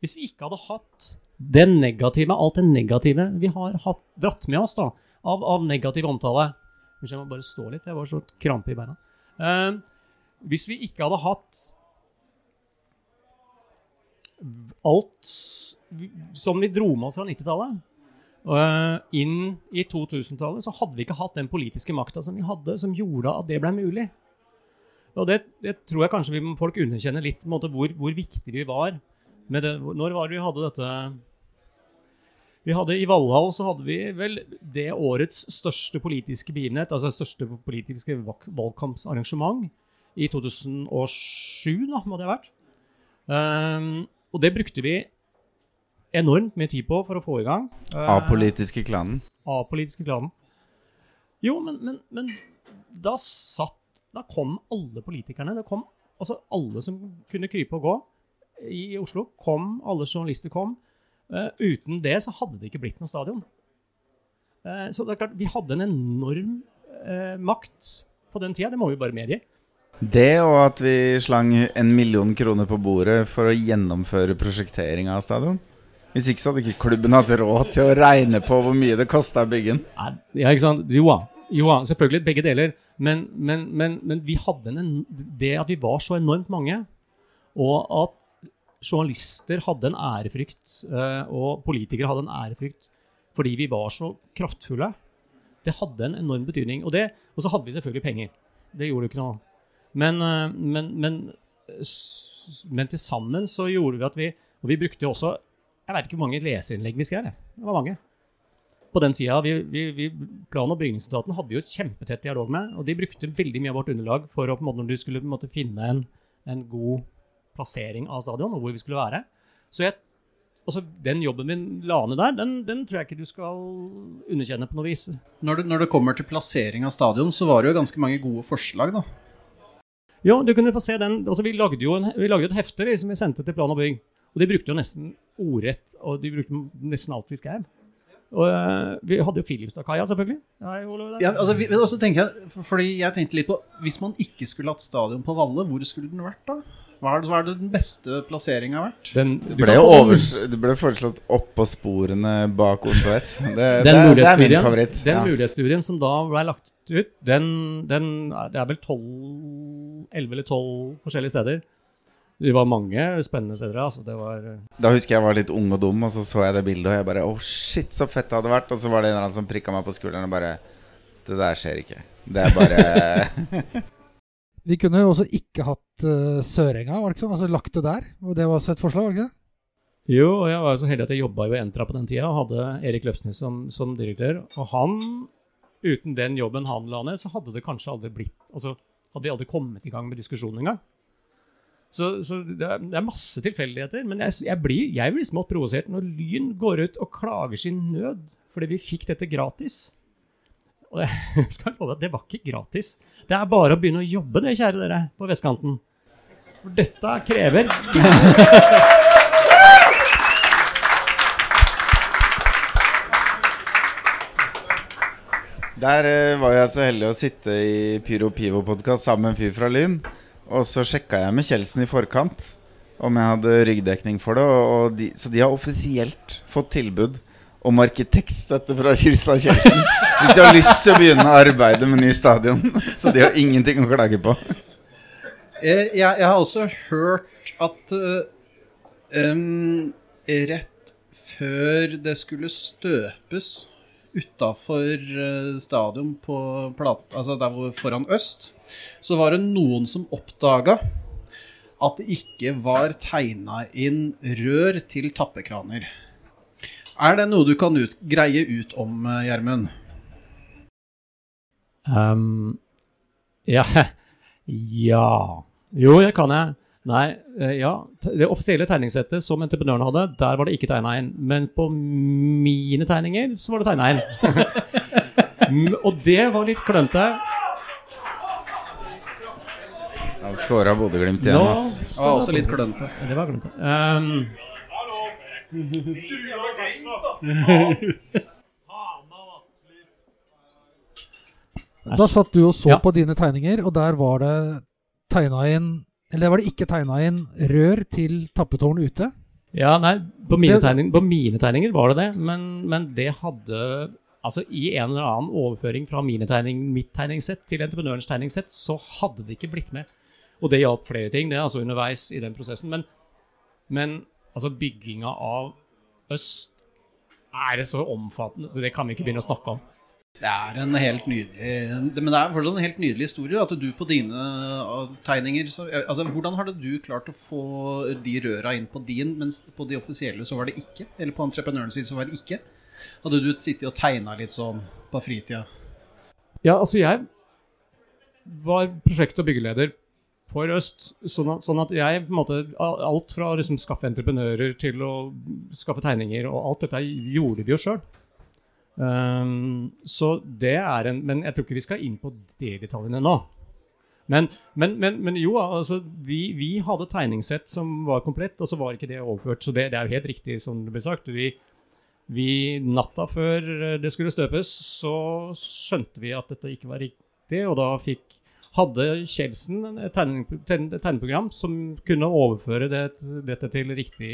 Hvis vi ikke hadde hatt det negative, alt det negative vi har hatt, dratt med oss da, av, av negativ omtale Unnskyld, jeg må bare stå litt, jeg var så krampe i beina. Uh, hvis vi ikke hadde hatt alt som vi dro med oss fra 90-tallet, eh, inn i 2000-tallet, så hadde vi ikke hatt den politiske makta som vi hadde, som gjorde at det ble mulig. Og det, det tror jeg kanskje vi, folk underkjenner litt, måte, hvor, hvor viktig vi var. Med det, når var det vi hadde dette Vi hadde I Valhall så hadde vi vel det årets største politiske begivenhet, altså største politiske valgkampsarrangement, i 2007, da, må det ha vært. Um, og det brukte vi enormt mye tid på for å få i gang. Eh, Apolitiske klanen. apolitiske klanen. Jo, men, men, men da satt Da kom alle politikerne. Det kom altså alle som kunne krype og gå i Oslo. Kom, alle journalister kom. Uh, uten det så hadde det ikke blitt noe stadion. Uh, så det er klart, vi hadde en enorm uh, makt på den tida. Det må vi bare medgi. Det og at vi slang en million kroner på bordet for å gjennomføre prosjektering av stadion. Hvis ikke så hadde ikke klubben hatt råd til å regne på hvor mye det kosta å bygge den. Ja, ikke sant? Jo da. Jo selvfølgelig begge deler. Men, men, men, men vi hadde en- det at vi var så enormt mange, og at journalister hadde en ærefrykt, eh, og politikere hadde en ærefrykt fordi vi var så kraftfulle, det hadde en enorm betydning. Og, det, og så hadde vi selvfølgelig penger. Det gjorde jo ikke noe. Men, eh, men, men, men til sammen så gjorde vi at vi Og vi brukte jo også Jeg vet ikke hvor mange leserinnlegg vi skrev. Det var mange på den tida, vi, vi, vi, Plan- og bygningsetaten hadde vi jo et kjempetett dialog med, og de brukte veldig mye av vårt underlag for å på en måte, når de skulle måte, finne en, en god plassering av stadion, og hvor vi skulle være. Så jeg, altså, den jobben vi la ned der, den, den tror jeg ikke du skal underkjenne på noe vis. Når det, når det kommer til plassering av stadion, så var det jo ganske mange gode forslag, da. Ja, du kunne få se den, altså Vi lagde jo en, vi lagde et hefte vi, som vi sendte til Plan og bygg, og de brukte jo nesten ordrett, og de brukte nesten alt vi skrev. Og eh, vi hadde jo Filipstadkaia, selvfølgelig. Kaja selvfølgelig det- Ja, altså, vi, også tenker jeg, for- fordi jeg tenkte litt på Hvis man ikke skulle hatt stadion på Valle, hvor skulle den vært da? Hva er, det- hva er det den beste plasseringa vært? Den, Det ble overs det ble foreslått oppå sporene bak Oslo S. Det, det, Den er- det er min favoritt. den Ja. mulighetsstudien som da ble lagt ut, den, den Det er vel 12 11 eller 12 forskjellige steder. Det var mange spennende steder. Altså. Det var Da husker jeg var litt ung og dum, og så så jeg det bildet, og jeg bare Å, shit, så fett det hadde vært. Og så var det en eller annen som prikka meg på skulderen og bare Det der skjer ikke. Det er bare Vi kunne jo også ikke hatt uh, Sørenga, var det ikke sånn? Altså lagt det der. Og det var også et forslag, var det ikke det? Jo, og jeg var jo så heldig at jeg jobba i Entra på den tida og hadde Erik Løfsnes som, som direktør. Og han, uten den jobben han la ned, så hadde det kanskje aldri blitt Altså hadde vi aldri kommet i gang med diskusjonen engang. Så, så det, er, det er masse tilfeldigheter. Men jeg, jeg blir jeg blir smått provosert når Lyn går ut og klager sin nød fordi vi fikk dette gratis. Og jeg skal love at det var ikke gratis. Det er bare å begynne å jobbe, det, kjære dere, på vestkanten. For dette krever Der eh, var jeg så heldig å sitte i Pyro Pivo-podkast sammen med en fyr fra Lyn. Og så sjekka jeg med Kjeldsen i forkant om jeg hadde ryggdekning for det. De, så de har offisielt fått tilbud om arkitektstøtte fra Kirstad Kjeldsen. Hvis de har lyst til å begynne å arbeide med ny stadion. Så de har ingenting å klage på. Eh, Jeg, jeg har også hørt at em, rett før det skulle støpes utafor stadion på plat, altså der hvor foran øst, så var det noen som oppdaga at det ikke var tegna inn rør til tappekraner. Er det noe du kan ut, greie ut om, eh, Gjermund? Um, ja Ja. Jo, det kan jeg. Nei, eh, ja. Det offisielle tegningssettet som entreprenøren hadde, der var det ikke tegna inn. Men på mine tegninger så var det tegna inn. Og det var litt klønete. Han scora Bodø-Glimt igjen, ass. Det var også litt klønete. Det var klønete. Um, Da satt du og så Ja. på dine tegninger, og der var det tegna inn Eller var det ikke tegna inn rør til tappetårn ute. Ja, nei, på mine, Det- tegning, på mine tegninger var det det, men, men det hadde Altså, i en eller annen overføring fra mine tegning, mitt tegningssett til entreprenørens tegningssett, så hadde det ikke blitt med. Og det gjaldt flere ting, det, altså underveis i den prosessen. Men, men altså, bygginga av Øst er det så omfattende, så det kan vi ikke begynne å snakke om. Det er en helt nydelig Men det er fortsatt en helt nydelig historie at du på dine uh, tegninger så, altså, Hvordan hadde du klart å få de røra inn på din, mens på de offisielle så var det ikke? Eller på entreprenørens sin så var det ikke? Hadde du sittet og tegna litt sånn på fritida? Ja, altså jeg var prosjekt- og byggeleder for Øst, sånn at, sånn at jeg på en måte Alt fra å liksom skaffe entreprenører til å skaffe tegninger, og alt dette gjorde vi jo sjøl. Um, så det er en Men jeg tror ikke vi skal inn på de detaljene nå. Men, men, men, men jo, altså vi, vi hadde tegningssett som var komplett, og så var ikke det overført. Så det, det er jo helt riktig som det ble sagt. Vi, vi, natta før det skulle støpes, så skjønte vi at dette ikke var riktig, og da fikk hadde Kjeldsen et tegneprogram som kunne overføre det, dette til riktig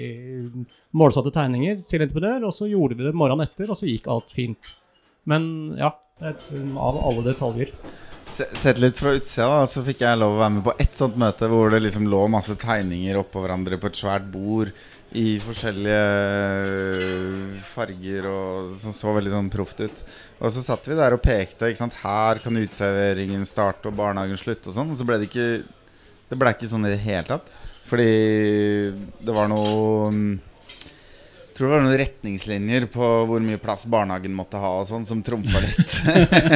målsatte tegninger til entreprenør, og så gjorde vi det morgenen etter, og så gikk alt fint. Men ja, et, av alle detaljer. Sett litt fra utsida, da, så fikk jeg lov å være med på ett sånt møte hvor det liksom lå masse tegninger oppå hverandre på et svært bord i forskjellige farger og som så veldig sånn proft ut. Og så satt vi der og pekte. ikke sant? Her kan uteserveringen starte og barnehagen slutte og sånn. Og så ble det ikke Det ble ikke sånn i det hele tatt. Fordi det var noe mm, jeg tror det var noen retningslinjer på hvor mye plass barnehagen måtte ha og sånn, som trumfa litt.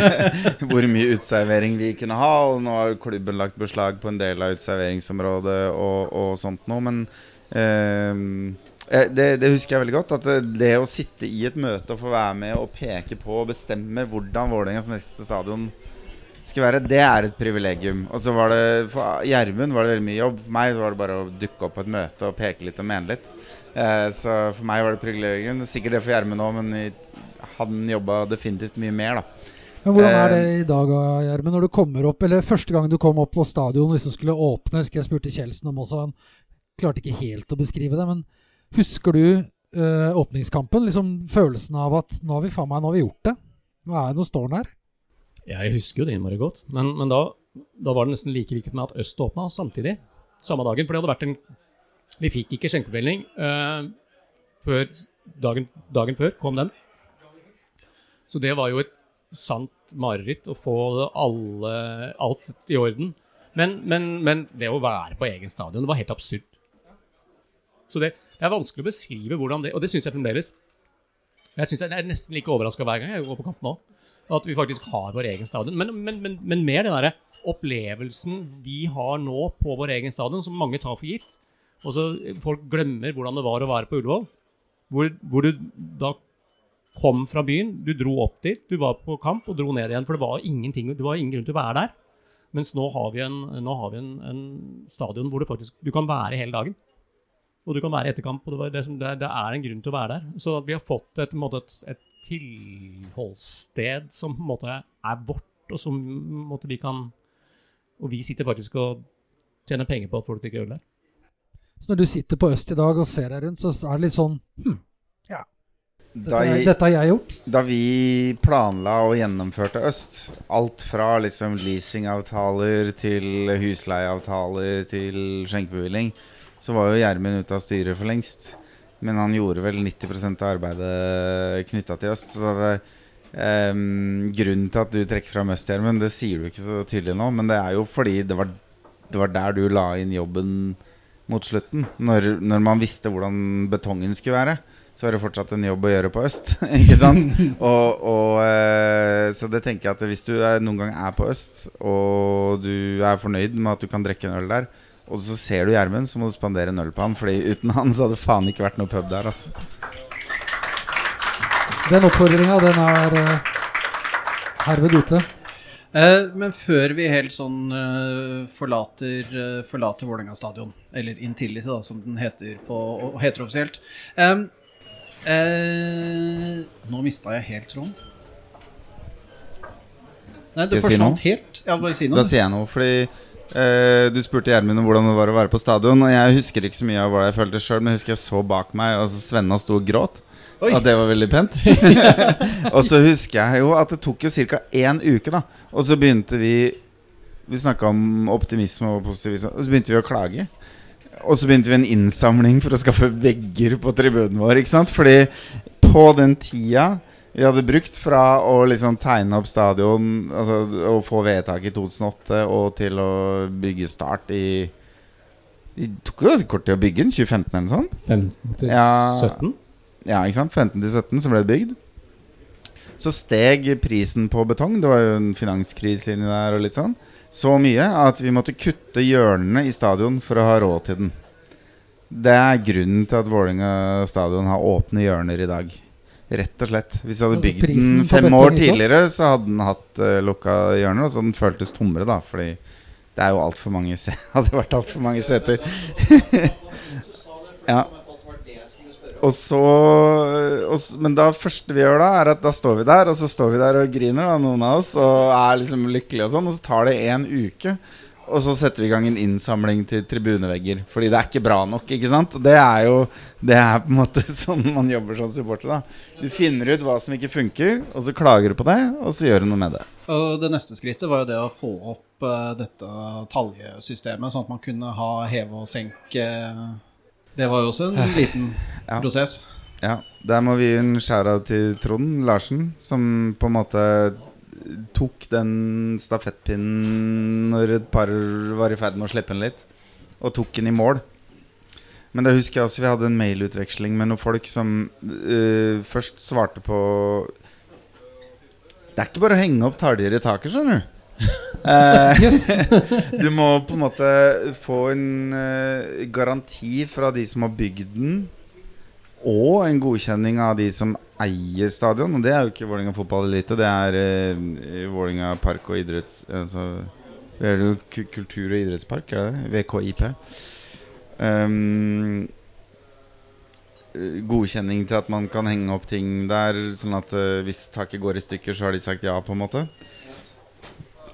hvor mye uteservering vi kunne ha. Og nå har klubben lagt beslag på en del av uteserveringsområdet og, og sånt noe. Men eh, det, det husker jeg veldig godt. At det, det å sitte i et møte og få være med og peke på og bestemme hvordan Vålerengas neste stadion skal være, det er et privilegium. Og så var det For Gjermund var det veldig mye jobb. For meg var det bare å dukke opp på et møte og peke litt og mene litt. Eh, så for meg var det privilegium. Sikkert det for Gjermund òg, men han jobba definitivt mye mer, da. Men hvordan er det Eh, i dag, Gjermund, når du kommer opp Eller første gang du kom opp på stadion liksom skulle åpne, husker jeg spurte Kjeldsen om også, han klarte ikke helt å beskrive det, men husker du uh, åpningskampen? Liksom følelsen av at nå har vi faen meg nå har vi gjort det. Nå er nå står den her. Jeg husker jo det innmari godt, men, men da, da var det nesten like viktig meg at Øst åpna samtidig. Samme dagen. For det hadde vært en Vi fikk ikke skjenkebevilgning uh, før dagen, dagen før kom den. Så det var jo et sant mareritt å få alle, alt i orden. Men, men, men det å være på egen stadion, det var helt absurd. Så det, det er vanskelig å beskrive hvordan det Og det syns jeg fremdeles. Jeg synes jeg er nesten like overraska hver gang jeg går på kamp nå. At vi faktisk har vår egen stadion. Men, men, men, men mer den derre opplevelsen vi har nå på vår egen stadion, som mange tar for gitt. Og så folk glemmer hvordan det var å være på Ullevål. Hvor, hvor du da kom fra byen, du dro opp dit, du var på kamp og dro ned igjen. For det var ingenting, det var ingen grunn til å være der. Mens nå har vi en, har vi en, en stadion hvor du faktisk du kan være hele dagen. Og du kan være i etterkamp. og det, som, det, det er en grunn til å være der. Så vi har fått et, måte, et, et tilholdssted som på en måte er vårt, og som måte, vi kan Og vi sitter faktisk og tjener penger på at folk drikker øl der. Så når du sitter på Øst i dag og ser deg rundt, så er det litt sånn hm, ja, Da, er- dette har jeg gjort. da vi planla og gjennomførte Øst, alt fra liksom leasingavtaler til husleieavtaler til skjenkebevilling, så var jo Gjermund ute av styret for lengst. Men han gjorde vel 90% av arbeidet knytta til Øst. Så det, um, grunnen til at du trekker fram Øst, Gjermund, det sier du ikke så tydelig nå, men det er jo fordi det var, det var der du la inn jobben mot slutten. Når, når man visste hvordan betongen skulle være, så er det fortsatt en jobb å gjøre på øst. ikke sant? Og, og, eh, så det tenker jeg at hvis du er, noen gang er på øst, og du er fornøyd med at du kan drikke en øl der, og så ser du Gjermund, så må du spandere en øl på han, Fordi uten han så hadde det faen ikke vært noe pub der. altså Den oppfordringa, den er uh, herved ute. Eh, men før vi helt sånn eh, forlater, uh, forlater Vålerenga stadion, eller Intility, da, som den heter, på, heter offisielt Em, eh, Nå mista jeg helt tråden. Nei, det forsvant si helt. Ja, bare si Da sier jeg noe, fordi eh, du spurte Gjermund om hvordan det var å være på stadion. Og jeg husker ikke så mye av hva jeg følte sjøl, men jeg husker jeg så bak meg, og så Svenna sto og gråt. Oi. At det var veldig pent. og så husker jeg jo at det tok jo ca. én uke, da. Og så begynte vi Vi snakka om optimisme og positivisme, og så begynte vi å klage. Og så begynte vi en innsamling for å skaffe vegger på tribunen vår. Ikke sant? Fordi på den tida vi hadde brukt fra å liksom tegne opp stadion, altså og få vedtak i 2008, og til å bygge start i Det tok jo ganske kort tid å bygge den, 2015 eller noe sånt. 15 til Ja. 17? Ja, ikke sant? 15 til 17 så ble det bygd. Så steg prisen på betong. Det var jo en finanskrise inni der og litt sånn. Så mye at vi måtte kutte hjørnene i stadion for å ha råd til den. Det er grunnen til at Vålerenga stadion har åpne hjørner i dag. Rett og slett. Hvis jeg hadde bygd den fem år tidligere, så hadde den hatt uh, lukka hjørner, og så den føltes tommere, da. Fordi det er jo altfor mange se Hadde vært altfor mange seter. ja. Og så og, Men da første vi gjør da, er at da står vi der, og så står vi der og griner, da, noen av oss, og er liksom lykkelige og sånn, og så tar det en uke. Og så setter vi i gang en innsamling til tribunevegger. Fordi det er ikke bra nok. ikke sant? Det er jo Det er på en måte sånn man jobber som supporter. da Du finner ut hva som ikke funker, og så klager du på det, og så gjør du noe med det. Og det neste skrittet var jo det å få opp uh, dette taljesystemet, sånn at man kunne ha heve og senke. Det var jo også en liten Ja. prosess. Ja, Der må vi gi en skjæra til Trond Larsen, som på en måte tok den stafettpinnen når et par var i ferd med å slippe den litt, og tok den i mål. Men da husker jeg også vi hadde en mailutveksling med noen folk som uh, først svarte på Det er ikke bare å henge opp taljer i taket, skjønner du. Eh, du må på en måte få en eh, garanti fra de som har bygd den, og en godkjenning av de som eier stadion. Og det er jo ikke Vålerenga fotballelite, det er uh, Vålerenga park og idretts... Altså, det er jo ku- kultur- og idrettspark, er det det? VKIP. Um, eh, godkjenning til at man kan henge opp ting der, sånn at uh, hvis taket går i stykker, så har de sagt ja, på en måte.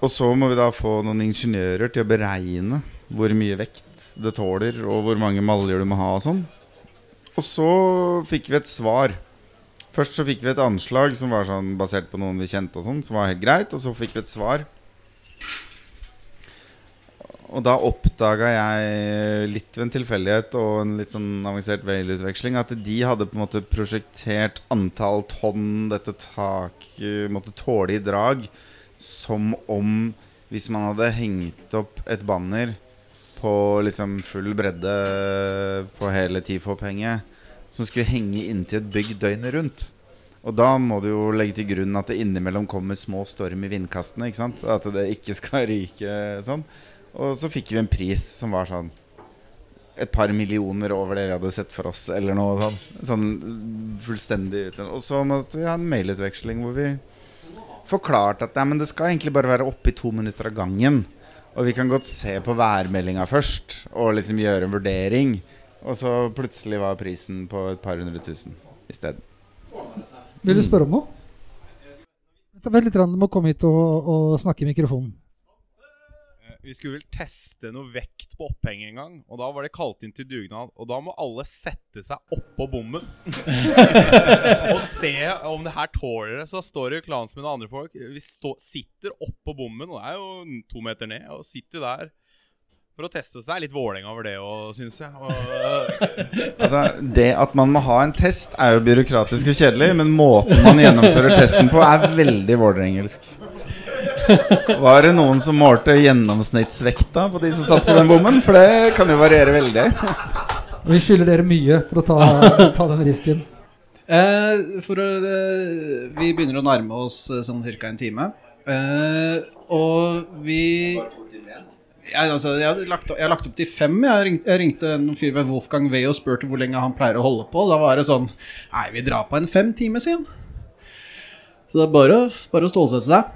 Og så må vi da få noen ingeniører til å beregne hvor mye vekt det tåler, og hvor mange maljer du må ha og sånn. Og så fikk vi et svar. Først så fikk vi et anslag som var sånn basert på noen vi kjente, og sånn, som var helt greit. Og så fikk vi et svar. Og da oppdaga jeg litt ved en tilfeldighet og en litt sånn avansert veilutveksling at de hadde på en måte prosjektert antall tonn dette taket måtte tåle i drag, som om hvis man hadde hengt opp et banner på liksom full bredde på hele TIFOP-henget, som skulle henge inntil et bygg døgnet rundt. Og da må du jo legge til grunn at det innimellom kommer små storm i vindkastene. ikke sant? At det ikke skal ryke sånn. Og så fikk vi en pris som var sånn et par millioner over det vi hadde sett for oss, eller noe sånn. Sånn fullstendig Og så måtte vi ha en mailutveksling hvor vi forklarte at nei, men det skal egentlig bare være oppe i to minutter av gangen. Og vi kan godt se på værmeldinga først, og liksom gjøre en vurdering. Og så plutselig var prisen på et par hundre tusen isteden. Vil du spørre om noe? Vent litt, du må komme hit og, og snakke i mikrofonen. Vi skulle vel teste noe vekt på opphenget en gang, og da var det kalt inn til dugnad. Og da må alle sette seg oppå bommen og se om det her tåler det. Så står det klansmenn og andre folk Vi stå, sitter oppå bommen, og det er jo to meter ned, og sitter der for å teste seg. Litt Vålerenga over det òg, syns jeg. Og, Altså, det at man må ha en test, er jo byråkratisk og kjedelig, men måten man gjennomfører testen på, er veldig vålerengelsk. Var det noen som målte gjennomsnittsvekta på de som satt på den bommen? For det kan jo variere veldig. Vi skylder dere mye for å ta, ta den risken. Eh, for å, eh, vi begynner å nærme oss eh, sånn ca. en time. Eh, og vi jeg, altså, jeg, har lagt, jeg har lagt opp til fem. Jeg ringte, jeg ringte en fyr ved Wolfgang Wee og spurte hvor lenge han pleier å holde på. Da var det sånn Nei, vi drar på en fem timer, siden. Så det er bare, bare å stålsette seg.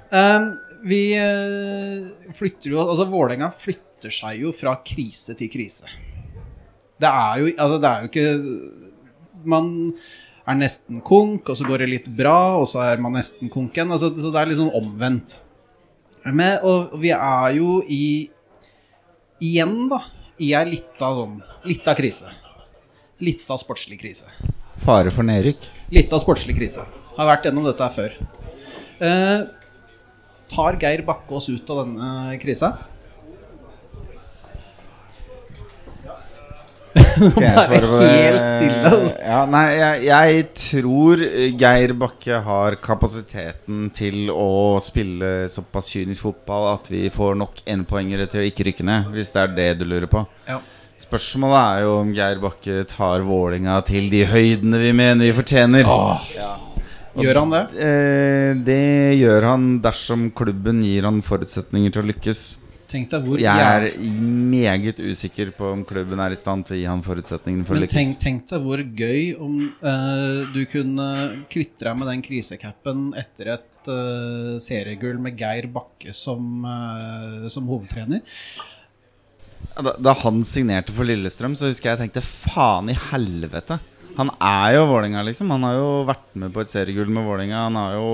Vi eh, flytter jo Altså, Vålerenga flytter seg jo fra krise til krise. Det er jo Altså, det er jo ikke Man er nesten konk, og så går det litt bra, og så er man nesten konk igjen. Altså, så det er sånn omvendt. Men, og vi er jo i Igjen, da. I ei lita sånn Lita krise. Lita sportslig krise. Fare for nedrykk. Lita sportslig krise. Har vært gjennom dette her før. Eh, tar Geir Bakke oss ut av denne krisa? Skal jeg svare på det? Helt stille. Ja, nei, jeg, jeg tror Geir Bakke har kapasiteten til å spille såpass kynisk fotball at vi får nok N-poengere til å ikke rykke ned, hvis det er det du lurer på. Ja. Spørsmålet er jo om Geir Bakke tar Vålinga til de høydene vi mener vi fortjener. Gjør han det? Eh, det gjør han dersom klubben gir han forutsetninger til å lykkes. Tenk deg hvor Jeg er meget usikker på om klubben er i stand til å gi han forutsetningene for å lykkes. tenk, tenk deg hvor gøy om eh, du kunne kvitte deg med den krisecapen etter et eh, seriegull med Geir Bakke som, eh, som hovedtrener. Da, da han signerte for Lillestrøm, så husker jeg jeg tenkte faen i helvete. Han er jo Vålinga liksom. Han har jo vært med på et seriegull med Vålinga. Han har jo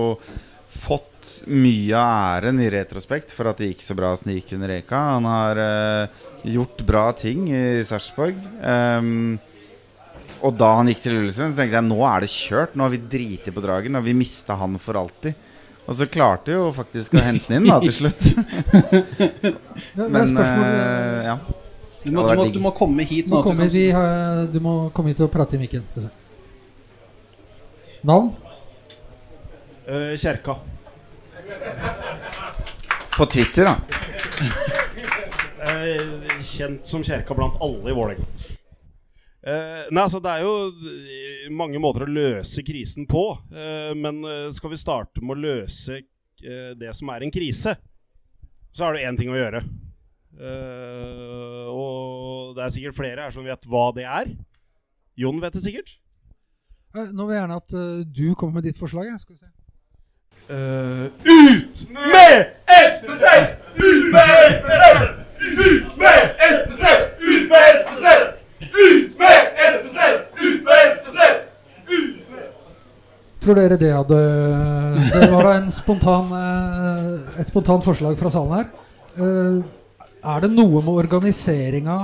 fått mye av æren i retrospekt for at det gikk så bra gikk under Reka. Han har eh, gjort bra ting i Sarpsborg. Um, og da han gikk til Lillestrøm, så tenkte jeg nå er det kjørt. Nå har vi driti på dragen. og vi mista han for alltid. Og så klarte vi jo faktisk å hente han inn da til slutt. Men eh, ja. Du må, du, må, du må komme hit du, sånn må at du komme, kan vi har, du må komme hit og prate i mikken. Skal. Navn? Uh, kjerka. På Twitter, da. uh, kjent som kjerka blant alle i Vålerenga. Uh, nei, altså Det er jo eh, mange måter å løse krisen på. Eh, men eh, skal vi starte med å løse eh, det som er en krise, så er det én ting å gjøre. Eh, og det er sikkert flere her som vet hva det er. Jon vet det sikkert. Eh, Nå vil jeg gjerne at uh, du kommer med ditt forslag. jeg. Skal vi se. Uh, ut med SPC! Ut med SPC! Ut med SPC! Ut med SPC! Ut med SPC! Ut med SPC! Tror dere det hadde Det var da en spontan, et spontant forslag fra salen her. Eh, Er det noe med organiseringa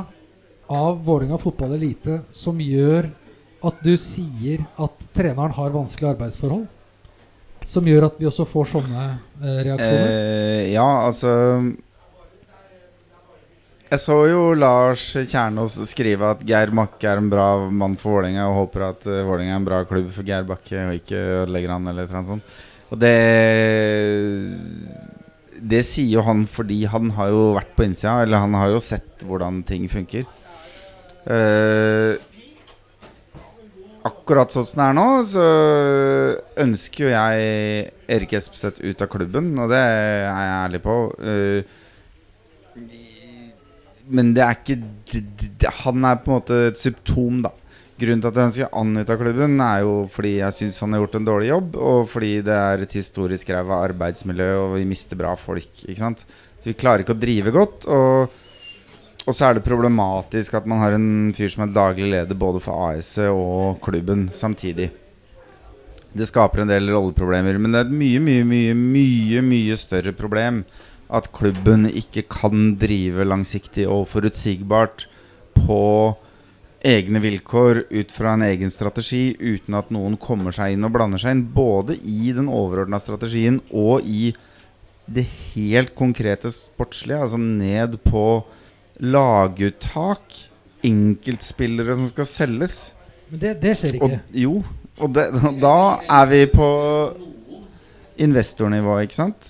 av Vålerenga fotball elite som gjør at du sier at treneren har vanskelige arbeidsforhold? Som gjør at vi også får sånne eh, reaksjoner? Eh, ja, altså Jeg så jo Lars Kjernås skrive at Geir Bakke er en bra mann for Vålerenga, og håper at uh, Vålerenga er en bra klubb for Geir Bakke, og ikke ødelegger han, eller noe sånt. Og det Det sier jo han fordi han har jo vært på innsida, eller han har jo sett hvordan ting funker. Eh, akkurat sånn som det er nå, så ønsker jo jeg Erik Espeseth ut av klubben, og det er jeg ærlig på. Eh, men det er ikke Han er på en måte et symptom, da. Grunnen til at jeg ønsker han ut av klubben, er jo fordi jeg syns han har gjort en dårlig jobb, og fordi det er et historisk ræva arbeidsmiljø, og vi mister bra folk. Ikke sant? Så vi klarer ikke å drive godt. Og, og så er det problematisk at man har en fyr som er daglig leder både for AS og klubben samtidig. Det skaper en del rolleproblemer, men det er et mye, mye, mye, mye, mye større problem at klubben ikke kan drive langsiktig og forutsigbart på egne vilkår ut fra en egen strategi uten at noen kommer seg inn og blander seg inn. Både i den overordna strategien og i det helt konkrete sportslige. Altså ned på laguttak. Enkeltspillere som skal selges. Men det, det skjer Og, ikke. jo, og det, da er vi på investornivå, ikke sant?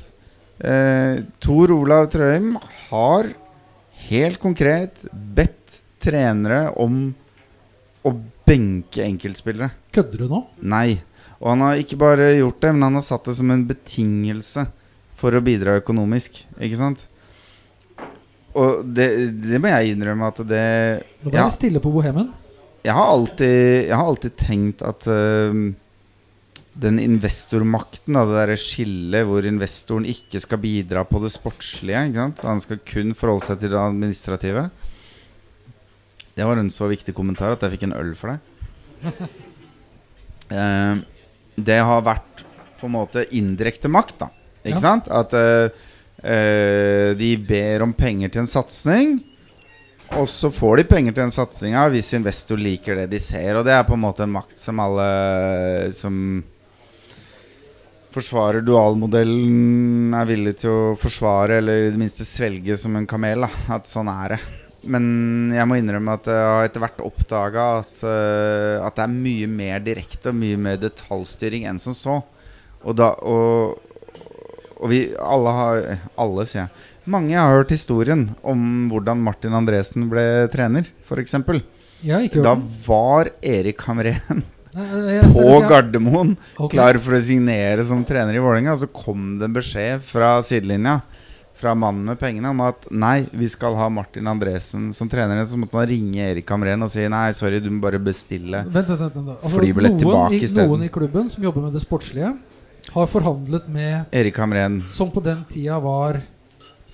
Eh, Tor Olav Trøim har helt konkret bedt trenere om å benke enkeltspillere. Kødder du nå? Nei. Og han har ikke bare gjort det, men han har satt det som en betingelse for å bidra økonomisk. Ikke sant? Og det, det må jeg innrømme at det Nå ble det stille på Bohemen. jeg har alltid, jeg har alltid tenkt at uh, den investormakten, da, det derre skillet hvor investoren ikke skal bidra på det sportslige? Han skal kun forholde seg til det administrative. Det var en så viktig kommentar at jeg fikk en øl for deg. Ehm, det har vært på en måte indirekte makt, da. Ikke Ja. sant? At øh, øh, de ber om penger til en satsing. Og så får de penger til den satsinga hvis investor liker det de ser. Og det er på en måte en makt som alle som forsvarer dualmodellen, er villig til å forsvare, eller i det minste svelge som en kamel. Da. At sånn er det. Men jeg må innrømme at jeg har etter hvert oppdaga at, uh, at det er mye mer direkte og mye mer detaljstyring enn som så. Og da og, og vi alle har Alle, sier jeg. Mange har hørt historien om hvordan Martin Andresen ble trener, f.eks. Jeg Da var Erik Hamren på Gardermoen okay. klar for å signere som trener i Vålerenga. Så kom det en beskjed fra sidelinja fra mannen med pengene om at nei, vi skal ha Martin Andresen som trener. Så måtte man ringe Erik Hamren og si nei, sorry, du må bare bestille. Vent, vent, vent, vent. Altså, Flybillett tilbake i, isteden. noen i klubben som jobber med det sportslige, har forhandlet med Erik Hamren Som på den tida var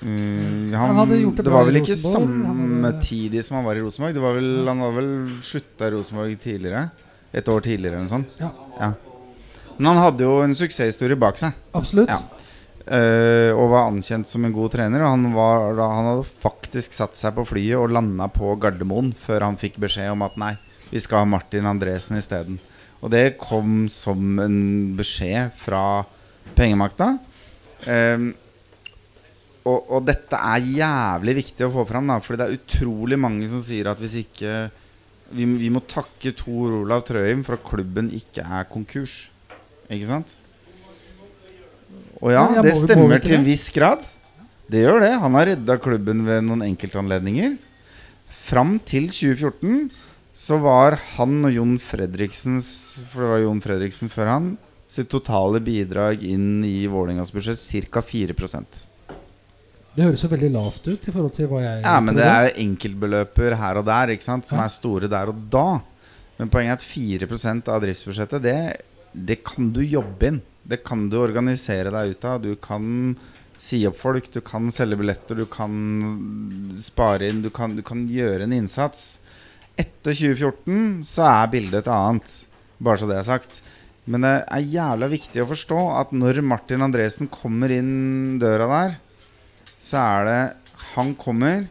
mm, Han gjort det Det var vel ikke samme han samtidig som han var i Rosenborg. Det var vel, han var vel slutta i Rosenborg tidligere. Et år tidligere eller noe sånt. Ja. Men han hadde jo en suksesshistorie bak seg. Absolutt. Eh, og var ankjent som en god trener. Og han, var, da, han hadde faktisk satt seg på flyet og landa på Gardermoen før han fikk beskjed om at nei, vi skal ha Martin Andresen isteden. Og det kom som en beskjed fra pengemakta. Eh, og, og dette er jævlig viktig å få fram, da, fordi det er utrolig mange som sier at hvis ikke Vi, vi må takke Tor Olav Trøim for at klubben ikke er konkurs. Ikke sant? Og ja, Ja, det må- må stemmer til en viss grad. Det gjør det. Han har redda klubben ved noen enkeltanledninger. Fram til 2014 så var han og Jon Fredriksens For det var Jon Fredriksen før han sitt totale bidrag inn i Vålerengas budsjett ca. 4% Det høres jo veldig lavt ut i forhold til hva jeg Ja, men det er jo enkeltbeløper her og der ikke sant? som Ja. er store der og da. Men poenget er at 4% av driftsbudsjettet, det, det kan du jobbe inn. Det kan du organisere deg ut av. Du kan si opp folk, du kan selge billetter, du kan spare inn, du kan, du kan gjøre en innsats. Etter 2014 så er bildet et annet, bare så det er sagt. Men det er jævla viktig å forstå at når Martin Andresen kommer inn døra der, så er det Han kommer,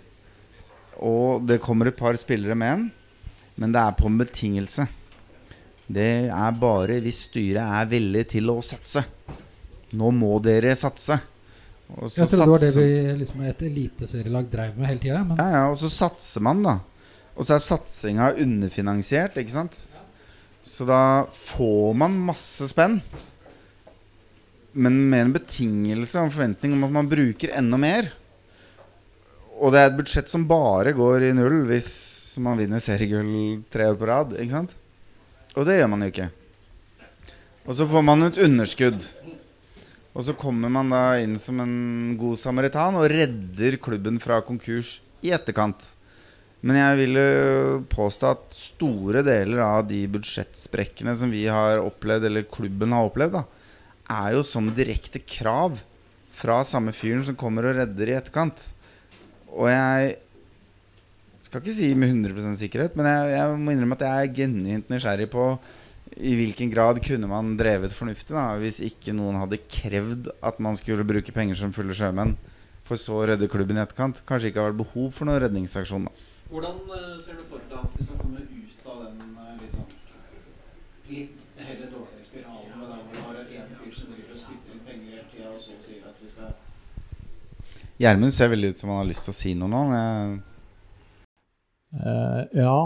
og det kommer et par spillere med han, men det er på en betingelse. Det er bare hvis styret er villig til å satse. Nå må dere satse. Og så Jeg trodde det var det vi liksom et eliteserielag drev med hele tida. Ja, ja, og så satser man, da. Og så er satsinga underfinansiert, ikke sant? Så da får man masse spenn. Men med en betingelse og en forventning om at man bruker enda mer. Og det er et budsjett som bare går i null hvis man vinner seriegull tre år på rad. Ikke sant? Og det gjør man jo ikke. Og så får man et underskudd. Og så kommer man da inn som en god samaritan og redder klubben fra konkurs i etterkant. Men jeg vil påstå at store deler av de budsjettsprekkene som vi har opplevd, eller klubben har opplevd, da, er jo som direkte krav fra samme fyren som kommer og redder i etterkant. Og jeg skal ikke si med 100% sikkerhet, men jeg, jeg må innrømme at jeg er genuint nysgjerrig på i hvilken grad kunne man drevet fornuftig da, hvis ikke noen hadde krevd at man skulle bruke penger som fulle sjømenn, for så å redde klubben i etterkant. Kanskje ikke har vært behov for noen redningsaksjon. da. Hvordan eh, ser du for deg at vi skal komme ut av den eh, litt sånn litt heller dårlige spiralen med der hvor du har en fyr som driver og spytter inn penger hele tida, og så sier at vi skal Gjermund ser veldig ut som han har lyst til å si noe nå. men jeg- Eh, ja,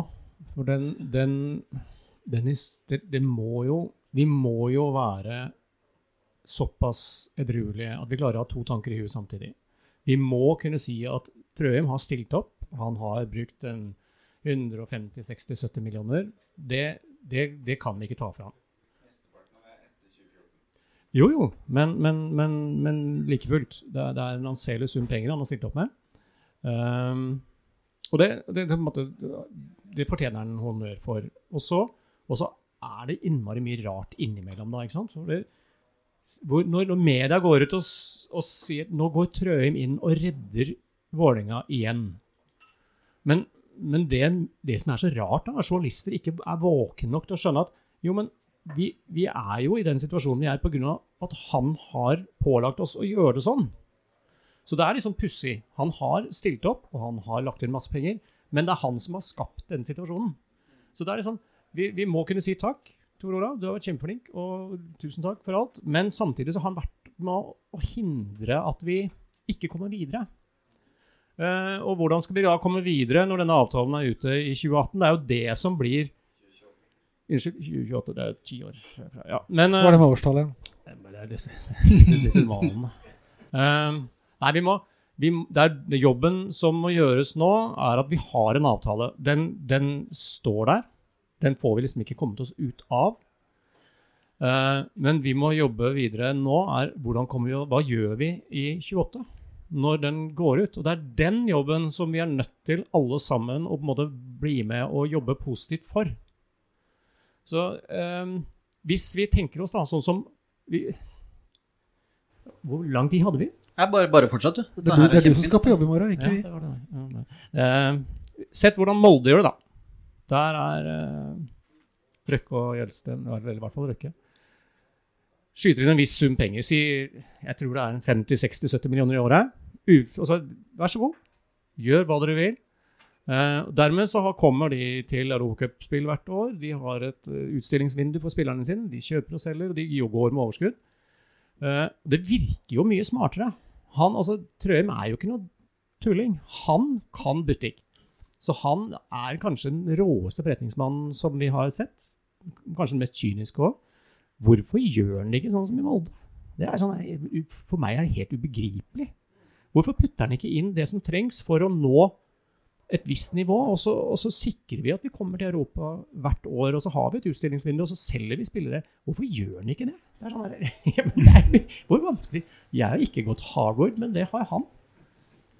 for den, den, den det må jo Vi må jo være såpass edruelige at vi klarer å ha to tanker i huet samtidig. Vi må kunne si at Trøim har stilt opp. Han har brukt 150-60-70 millioner. Det, det, det kan vi ikke ta fra ham. Jo, jo, men, men, men, men like fullt. Det er, det er en anselig sum penger han har stilt opp med. Ehm, og det, det, det, fortjener han honnør for. Og så, er det innmari mye rart innimellom, da. ikke sant? Det, hvor, når, når media går ut og, og sier nå går Trøim inn og redder Vålerenga igjen. Men, men det, det som er så rart, da, at journalister ikke er våkne nok til å skjønne at jo, men vi, vi er jo i den situasjonen vi er pga. at han har pålagt oss å gjøre det sånn. Så det er liksom pussig. Han har stilt opp, og han har lagt inn masse penger, men det er han som har skapt denne situasjonen. Så det er liksom, vi, vi må kunne si takk, Tor Olav, du har vært kjempeflink, og tusen takk for alt. Men samtidig så har han vært med å, hindre at vi ikke kommer videre. Uh, og hvordan skal vi da komme videre når denne avtalen er ute i 2018? Det er jo det som blir Unnskyld, 2028, det er ti år fra. Ja. Men uh, Hva er det med årstallet? det er disse, disse, disse desimalene. Nei, vi må vi, det Jobben som må gjøres nå, er at vi har en avtale. Den, den står der. Den får vi liksom ikke kommet oss ut av. Uh, men vi må jobbe videre nå. er vi, Hva gjør vi i 28? Når den går ut. Og det er den jobben som vi er nødt til, alle sammen, å på en måte bli med og jobbe positivt for. Så uh, hvis vi tenker oss da sånn som vi, Hvor lang tid hadde vi? Nei, bare, bare fortsett, du. Det Dette er, det er du som skal på jobb i morgen, ikke Ja, vi. det var det. Ja, det. Eh, sett hvordan Molde gjør det, da. Der er eh, Røkke og Gjelsten, eller i hvert fall Røkke, skyter inn en viss sum penger. Si, jeg tror det er 50-60-70 millioner i året. Uf, altså, vær så god, gjør hva dere vil. Eh, dermed så har, kommer de til Europacup-spill hvert år. De har et uh, utstillingsvindu for spillerne sine. De kjøper og selger, og de går med overskudd. Uh, det virker jo mye smartere. Han, altså, Trøim er jo ikke noe tulling. Han kan butikk. Så han er kanskje den råeste forretningsmannen som vi har sett. Kanskje den mest kyniske òg. Hvorfor gjør han det ikke sånn som i Molde? Det er sånn, for meg er det helt ubegripelig. Hvorfor putter han ikke inn det som trengs for å nå et visst nivå, og så, og så sikrer vi at vi kommer til Europa hvert år, og så har vi et utstillingsvindu, og så selger vi spillere. Hvorfor gjør han ikke det? Det er sånn der, er, Hvor vanskelig? Jeg har ikke gått Harvard, men det har han.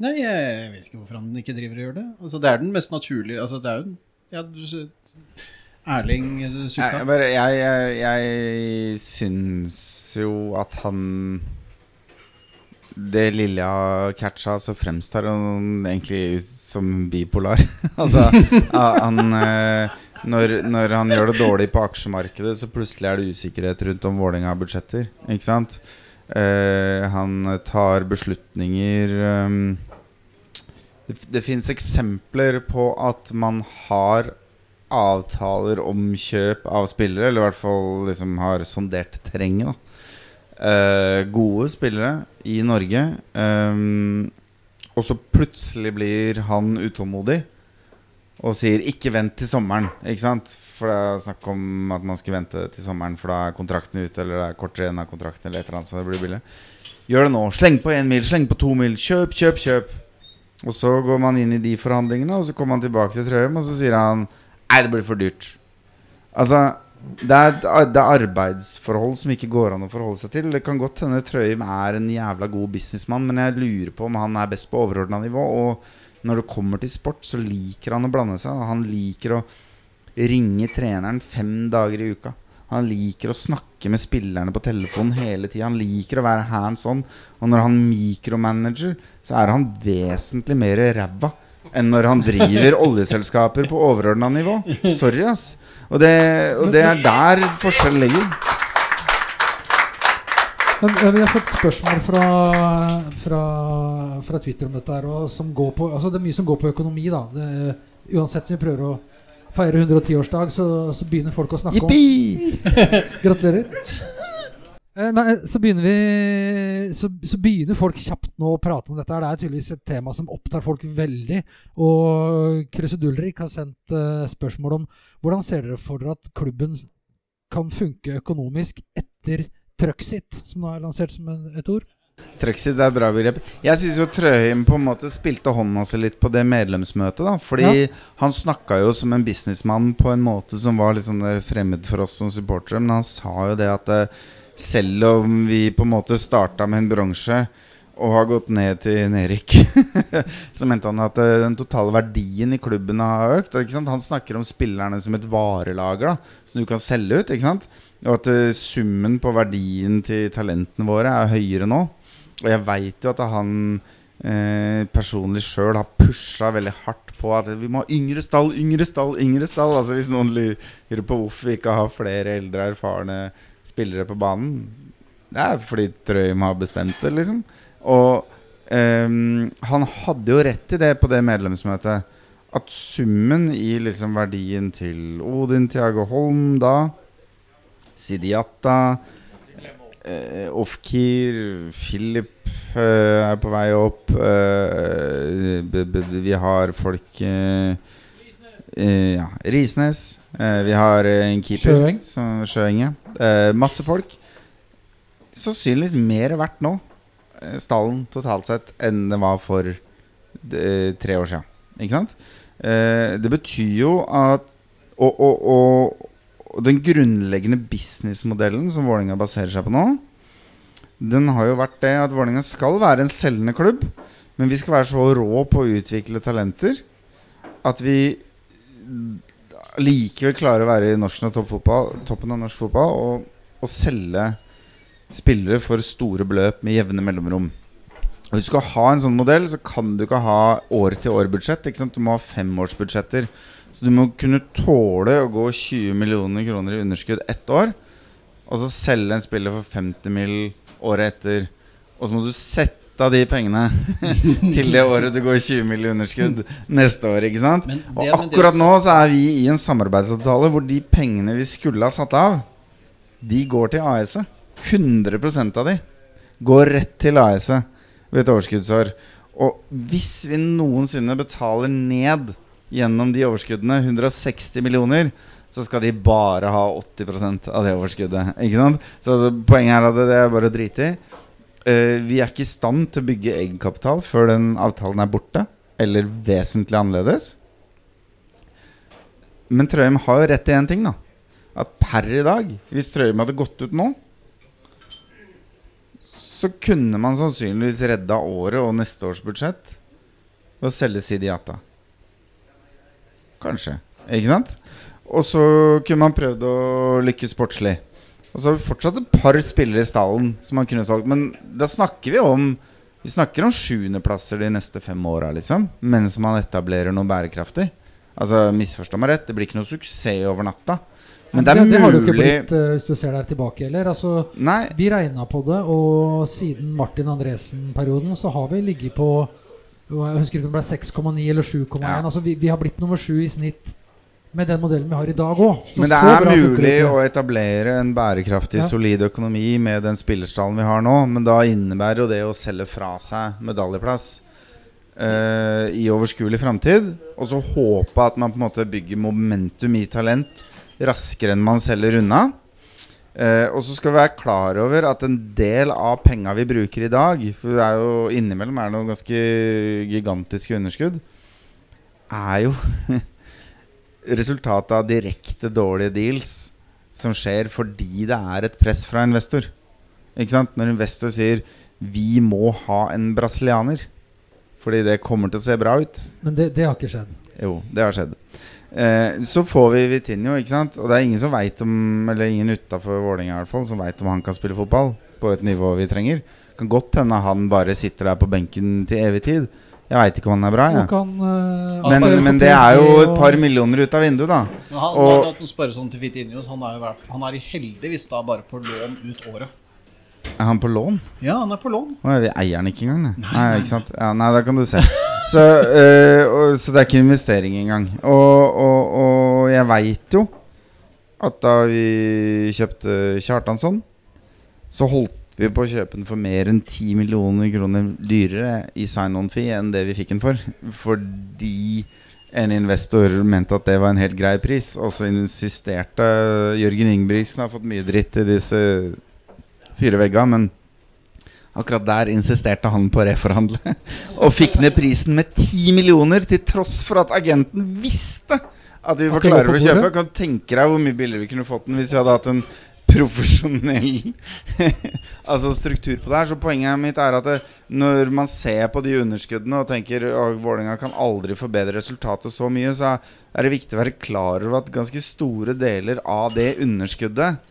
Nei, jeg vet ikke hvorfor han ikke driver og gjør det. Altså, det er den mest naturlige Altså, det er jo Ja, du Erling Jeg, Sukka. jeg, jeg, jeg, jeg syns jo at han Det lille jeg har catcha, så fremstår han egentlig som bipolar. altså, han, eh, når, når han gjør det dårlig på aksjemarkedet, så plutselig er det usikkerhet rundt om Vålerenga-budsjetter. Ikke sant? Eh, han tar beslutninger um, Det, det fins eksempler på at man har avtaler om kjøp av spillere, eller i hvert fall liksom har sondert terrenget. Eh, gode spillere i Norge. ehm, og så plutselig blir han utålmodig og sier 'ikke vent til sommeren'. Ikke sant? For det er snakk om at man skal vente til sommeren, for da er kontrakten ute, eller det er kortere igjen av kontrakten, eller et eller annet, så det blir billig. Gjør det nå. Sleng på én mil, sleng på to mil. Kjøp, kjøp, kjøp. Og så går man inn i de forhandlingene, og så kommer man tilbake til Trøim, og så sier han Nei, det blir for dyrt. Altså, det er, det er arbeidsforhold som ikke går an å forholde seg til. Det kan godt hende Trøim er en jævla god businessmann, men jeg lurer på om han er best på overordna nivå. Og når det kommer til sport, så liker han å blande seg. Han liker å ringe treneren fem dager i uka. Han liker å snakke med spillerne på telefonen hele tida. Han liker å være hands on. Og når han mikromanager, så er han vesentlig mer ræva enn når han driver oljeselskaper på overordna nivå. Sorry, ass. Og det, og det er der forskjellen ligger. Men, eh, vi har fått spørsmål fra, fra, fra Twitter om dette her. Og som går på, altså det er mye som går på økonomi. da det, Uansett vi prøver å feire 110-årsdag, så, så begynner folk å snakke om Jippi! Gratulerer. Eh, nei, så begynner vi så, så begynner folk kjapt nå å prate om dette. her Det er tydeligvis et tema som opptar folk veldig. Og Krusedulrik har sendt eh, spørsmål om hvordan ser dere for dere at klubben kan funke økonomisk etter Truxit, som nå er lansert som et ord? Trexit er et bra begrep. Jeg syns jo Trøhim på en måte spilte hånda si litt på det medlemsmøtet. da Fordi han snakka jo som en businessmann på en måte som var litt sånn der fremmed for oss som supportere. Men han sa jo det at eh, selv om vi på en måte starta med en bronse og har gått ned til nedrykk, så mente han at eh, den totale verdien i klubben har økt. Han snakker om spillerne som et varelager da som du kan selge ut. Ikke sant? Og at eh, summen på verdien til talentene våre er høyere nå. Og jeg veit jo at han eh, personlig sjøl har pusha veldig hardt på at vi må ha yngre stall, yngre stall, yngre stall. Altså Hvis noen lurer på hvorfor vi ikke har flere eldre, erfarne spillere på banen, det er fordi Trøim har bestemt det, liksom. Og ehm, han hadde jo rett i det på det medlemsmøtet. At summen i liksom verdien til Odin Tiago Holm da, Sidiata Uh, Ofkir, Philip uh, er på vei opp. Uh, vi har folk Ja, Risnes. Vi har en keeper. Sjøeng. Masse folk. Sannsynligvis mer verdt nå, stallen totalt sett, enn det var for tre år siden. Ikke sant? Det betyr jo at og, og, og den grunnleggende businessmodellen som Vålerenga baserer seg på nå, den har jo vært det at Vålerenga skal være en selgende klubb, men vi skal være så rå på å utvikle talenter at vi likevel klarer å være i toppfotball, toppen av norsk fotball og, og selge spillere for store beløp med jevne mellomrom. Og Hvis du skal ha en sånn modell, så kan du ikke ha år-til-år-budsjett. Du må ha femårsbudsjetter. Så du må kunne tåle å gå 20 millioner kroner i underskudd ett år, og så selge en spiller for 50 mill. året etter. Og så må du sette av de pengene til det året du går 20 mill. underskudd neste år. ikke sant? Det- og akkurat også... nå så er vi i en samarbeidsavtale hvor de pengene vi skulle ha satt av, de går til AS-et. 100 av de går rett til AS-et ved et overskuddsår. Og hvis vi noensinne betaler ned gjennom de overskuddene 160 millioner, så skal de bare ha 80% av det overskuddet. Ikke sant? Så poenget er at det er bare å drite i. Uh, vi er ikke i stand til å bygge egenkapital før den avtalen er borte, eller vesentlig annerledes. Men Trøim har jo rett i én ting, da. At per i dag, hvis Trøim hadde gått ut nå, så kunne man sannsynligvis redda året og neste års budsjett ved å selge Sidiata. Kanskje. Ikke sant? Og så kunne man prøvd å lykkes sportslig. Og så har vi fortsatt et par spillere i stallen som man kunne solgt. Men da snakker vi om Vi snakker om sjuendeplasser de neste fem åra, liksom. Mens man etablerer noe bærekraftig. Altså, misforstå meg rett, det blir ikke noe suksess over natta. Men det er mulig det har jo ikke blitt, uh, hvis du ser der tilbake heller. Altså, Nei, vi regna på det, og siden Martin Andresen-perioden så har vi ligget på Jeg husker ikke om det ble 6,9 eller 7,1. Ja. Altså, vi, vi har blitt nummer 7 i snitt med den modellen vi har i dag òg. Men det er mulig å etablere en bærekraftig, Ja. solid økonomi med den spillerstallen vi har nå, men da innebærer jo det å selge fra seg medaljeplass uh, i overskuelig framtid, og så håpe at man på en måte bygger momentum i talent raskere enn man selger unna. Eh, og så skal vi være klar over at en del av penga vi bruker i dag, for det er jo innimellom er det noen ganske gigantiske underskudd, er jo resultatet av direkte dårlige deals som skjer fordi det er et press fra investor. Ikke sant? Når investor sier 'vi må ha en brasilianer' fordi det kommer til å se bra ut. Men det, det har ikke skjedd. Jo, det har skjedd. Eh, så får vi Vitinho, ikke sant? Og det er ingen som vet om Eller ingen utafor Vålerenga i hvert fall som veit om han kan spille fotball på et nivå vi trenger. Kan godt hende han bare sitter der på benken til evig tid. Jeg veit ikke om han er bra, Ja. kan, uh, Men, men det er jo et par millioner ut av vinduet, da. Men han, Og- og, spørre sånn til Vitinho, han er jo Han er heldigvis da bare på lån ut året. Er han på lån? Ja, han er på lån. Å, vi eier han ikke engang, nei. Nei, ikke sant? Ja, nei, da kan du se. Så, øh, så det er ikke investering engang. Og, og, og jeg veit jo at da vi kjøpte Kjartansson, så holdt vi på å kjøpe den for mer enn 10 millioner kroner dyrere i sign-on-fee enn det vi fikk den for. Fordi en investor mente at det var en helt grei pris, og så insisterte Jørgen Ingebrigtsen har fått mye dritt i disse fire veggene, men akkurat der insisterte han på å reforhandle. Og fikk ned prisen med 10 millioner, til tross for at agenten visste at vi var klare for å kjøpe. Kan tenke deg hvor mye billigere vi kunne fått den hvis vi hadde hatt en profesjonell altså struktur på det her. Så poenget mitt er at det, når man ser på de underskuddene og tenker at Vålerenga kan aldri forbedre resultatet så mye, så er det viktig å være klar over at ganske store deler av det underskuddet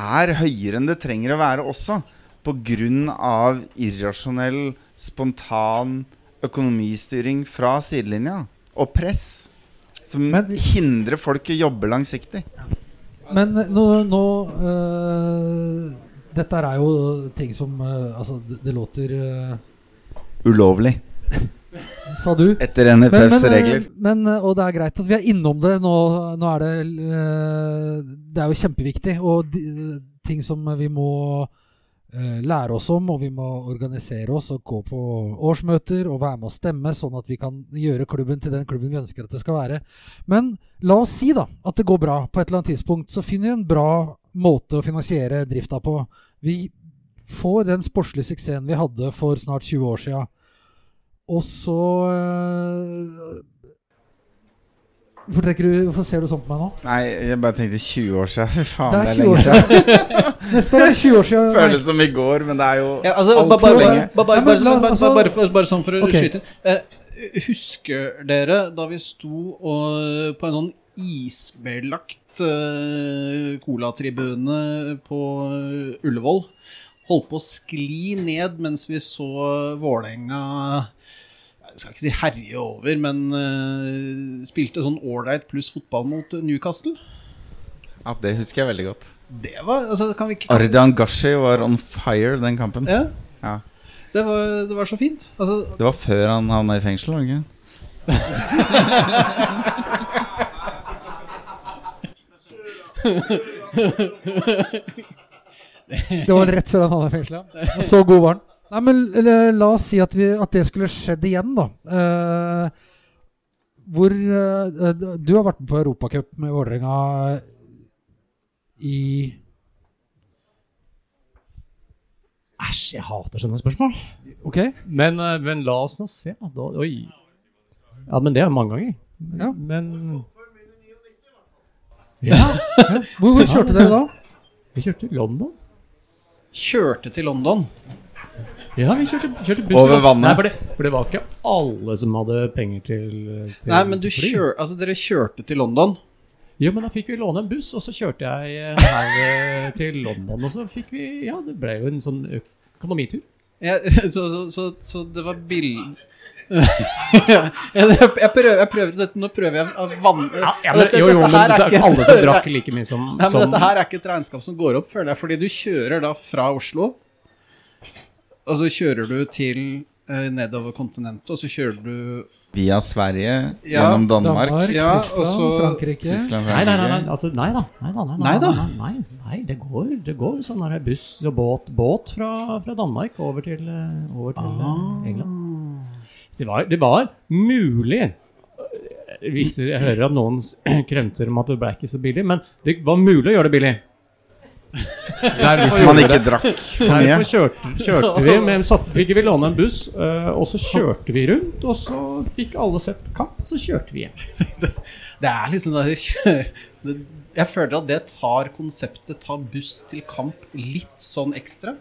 er høyere enn det trenger å være også. Pga. irrasjonell, spontan økonomistyring fra sidelinja. Og press. Som Men- hindrer folk å jobbe langsiktig. Men eh, nå, nå øh, Dette er jo ting som øh, Altså, det, det låter øh, Ulovlig. Sa du? Etter NFFs eh, regler. men, og det er greit at vi er innom det. Nå, nå er det Det er jo kjempeviktig. Og de, ting som vi må lære oss om, og vi må organisere oss og gå på årsmøter og være med og stemme, sånn at vi kan gjøre klubben til den klubben vi ønsker at det skal være. Men la oss si da at det går bra på et eller annet tidspunkt. Så finner vi en bra måte å finansiere drifta på. Vi får den sportslige suksessen vi hadde for snart 20 år sia. Og så øh, Hvorfor, du, hvorfor ser du sånn på meg nå? Nei, jeg bare tenkte 20 år siden. Fy faen, Det det er er 20 år lenge siden. Neste år er 20 år siden. Føles som i går, men det er jo Ja, altså, alt ba- bare, lenge. bare, bare, Ja, men bare, bare, altså- bare, bare sånn for å okay. skyte inn. Eh, husker dere da vi sto og, på en sånn isbelagt eh, colatribune på Ullevål? Holdt på å skli ned mens vi så Vålerenga skal ikke si herje over, men uh, spilte sånn ålreit pluss fotball mot Newcastle. Ja, det husker jeg veldig godt. Det var altså, kan vi ikke Ardian Gashi var on fire den kampen. Ja, Ja. det var, det var så fint. Altså, Det var før han havna i fengsel, var det ikke? Det var rett før han havna i fengsel. ja. Så god var han. Nei, men eller, La oss si at, vi, at det skulle skjedd igjen, da. Eh, hvor eh, Du har vært med på Europacup med Vålerenga i Æsj, jeg hater sånne spørsmål. Ok? Men, eh, men la oss nå se. Da, oi. Ja, men det er mange ganger. Ja. Men Ja, Hvor, hvor kjørte dere da? vi kjørte til London. kjørte til London. Ja, vi kjørte, kjørte buss. Over vannet. Nei, for det, for det var ikke alle som hadde penger til, til Nei, men du kjør, altså dere kjørte til London. Jo, men da fikk vi låne en buss, og så kjørte jeg her eh, til London. Og så fikk vi Ja, det ble jo en sånn økonomitur. Ja, så, så, så, så det var bill... jeg, prøver, jeg prøver dette, Nå prøver jeg å vanne Ja, ja, men, Dette- jo, jo, dette men her det er ikke- alle som drakk like mye som, ja, men som dette her er ikke et regnskap som går opp, føler jeg. Fordi du kjører da fra Oslo, og så kjører du til eh, nedover kontinentet, og så kjører du Via Sverige, Ja, gjennom Danmark, Danmark, Ja, Tyskland, og så- Frankrike. Tyskland, Nei, nei, nei, nei, Frankrike. altså, nei da. Nei da, nei, Nei da. Nei, nei, nei, det går, det går sånn der buss og båt, båt fra, fra Danmark over til, eh, over til Ah. eh, England. Så det var, det var mulig eh, hvis Jeg hører at noen s- kremter om at det ble ikke så billig, men det var mulig å gjøre det billig. Hvis man ikke drakk for mye. Derfor kjørte, kjørte vi med, satte, Vi vi låne en buss, eh, og så kjørte vi rundt, og så fikk alle sett kamp, og så kjørte vi hjem. Det er liksom da Jeg føler at det tar konseptet ta buss til kamp litt sånn ekstra.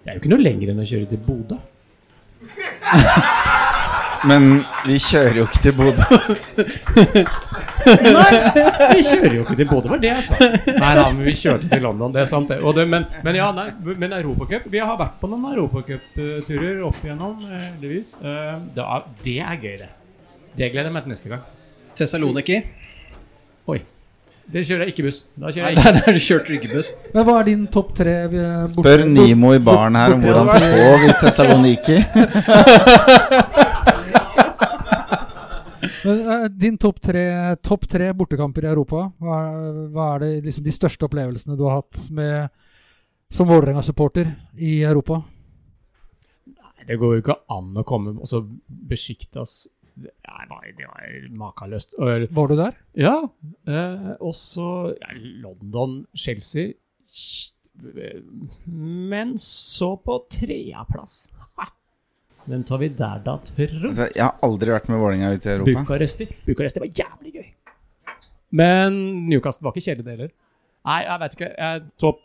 Det er jo ikke noe lenger enn å kjøre til Bodø. Men vi kjører jo ikke til Bodø. Nei, vi kjører jo ikke til Bodø, var det jeg sa. Nei da, men vi kjørte til London, det er sant det. Og det men, men ja, nei, men Europacup Vi har vært på noen Europacup-turer opp igjennom, eh, heldigvis. Eh, Det er, det er gøy, det. Det gleder jeg meg til neste gang. Tessaloniki. Oi. Det kjører jeg ikke buss. Da kjører jeg ikke. der der du kjørte buss. Men hva er din topp tre? eh, borte- Spør Nimo i baren her om hvordan han sov i Tessaloniki. Eh, din topp tre, topp tre bortekamper i Europa. Hva er, hva er det liksom de største opplevelsene du har hatt med, som Vålerenga-supporter i Europa? Nei, Det går jo ikke an å komme og så oss det var- det var makeløst. Var du der? Ja. Eh, og så ja, London, Chelsea Men så på tredjeplass! Hvem tar vi der, da, tro? Altså, jeg har aldri vært med Vålerenga ut i Europa. Bucuresti. Bucuresti var jævlig gøy. Men Newcastle var ikke kjedelig, det heller. Nei, jeg vet ikke. Jeg, topp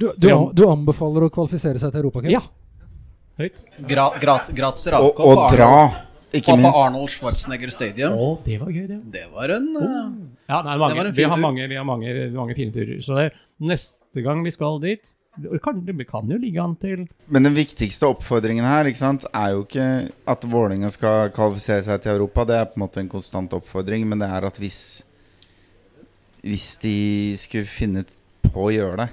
Du, du, du anbefaler å kvalifisere seg til Europacup? Ja. Høyt. Gra, grat, gratis Og, ravkopp og dra, ikke minst. på. Arnold Schwarzenegger Stadium. Å, det var gøy, det. Det var en eh, Ja, nei, Det var en vi, fin har tur. mange, vi har mange, mange fine turer. Så det, neste gang vi skal dit Det kan, det kan jo ligge an til Men den viktigste oppfordringen her ikke sant, er jo ikke at Vålerenga skal kvalifisere seg til Europa. Det er på en måte en konstant oppfordring. Men det er at hvis Hvis de skulle finne på å gjøre det,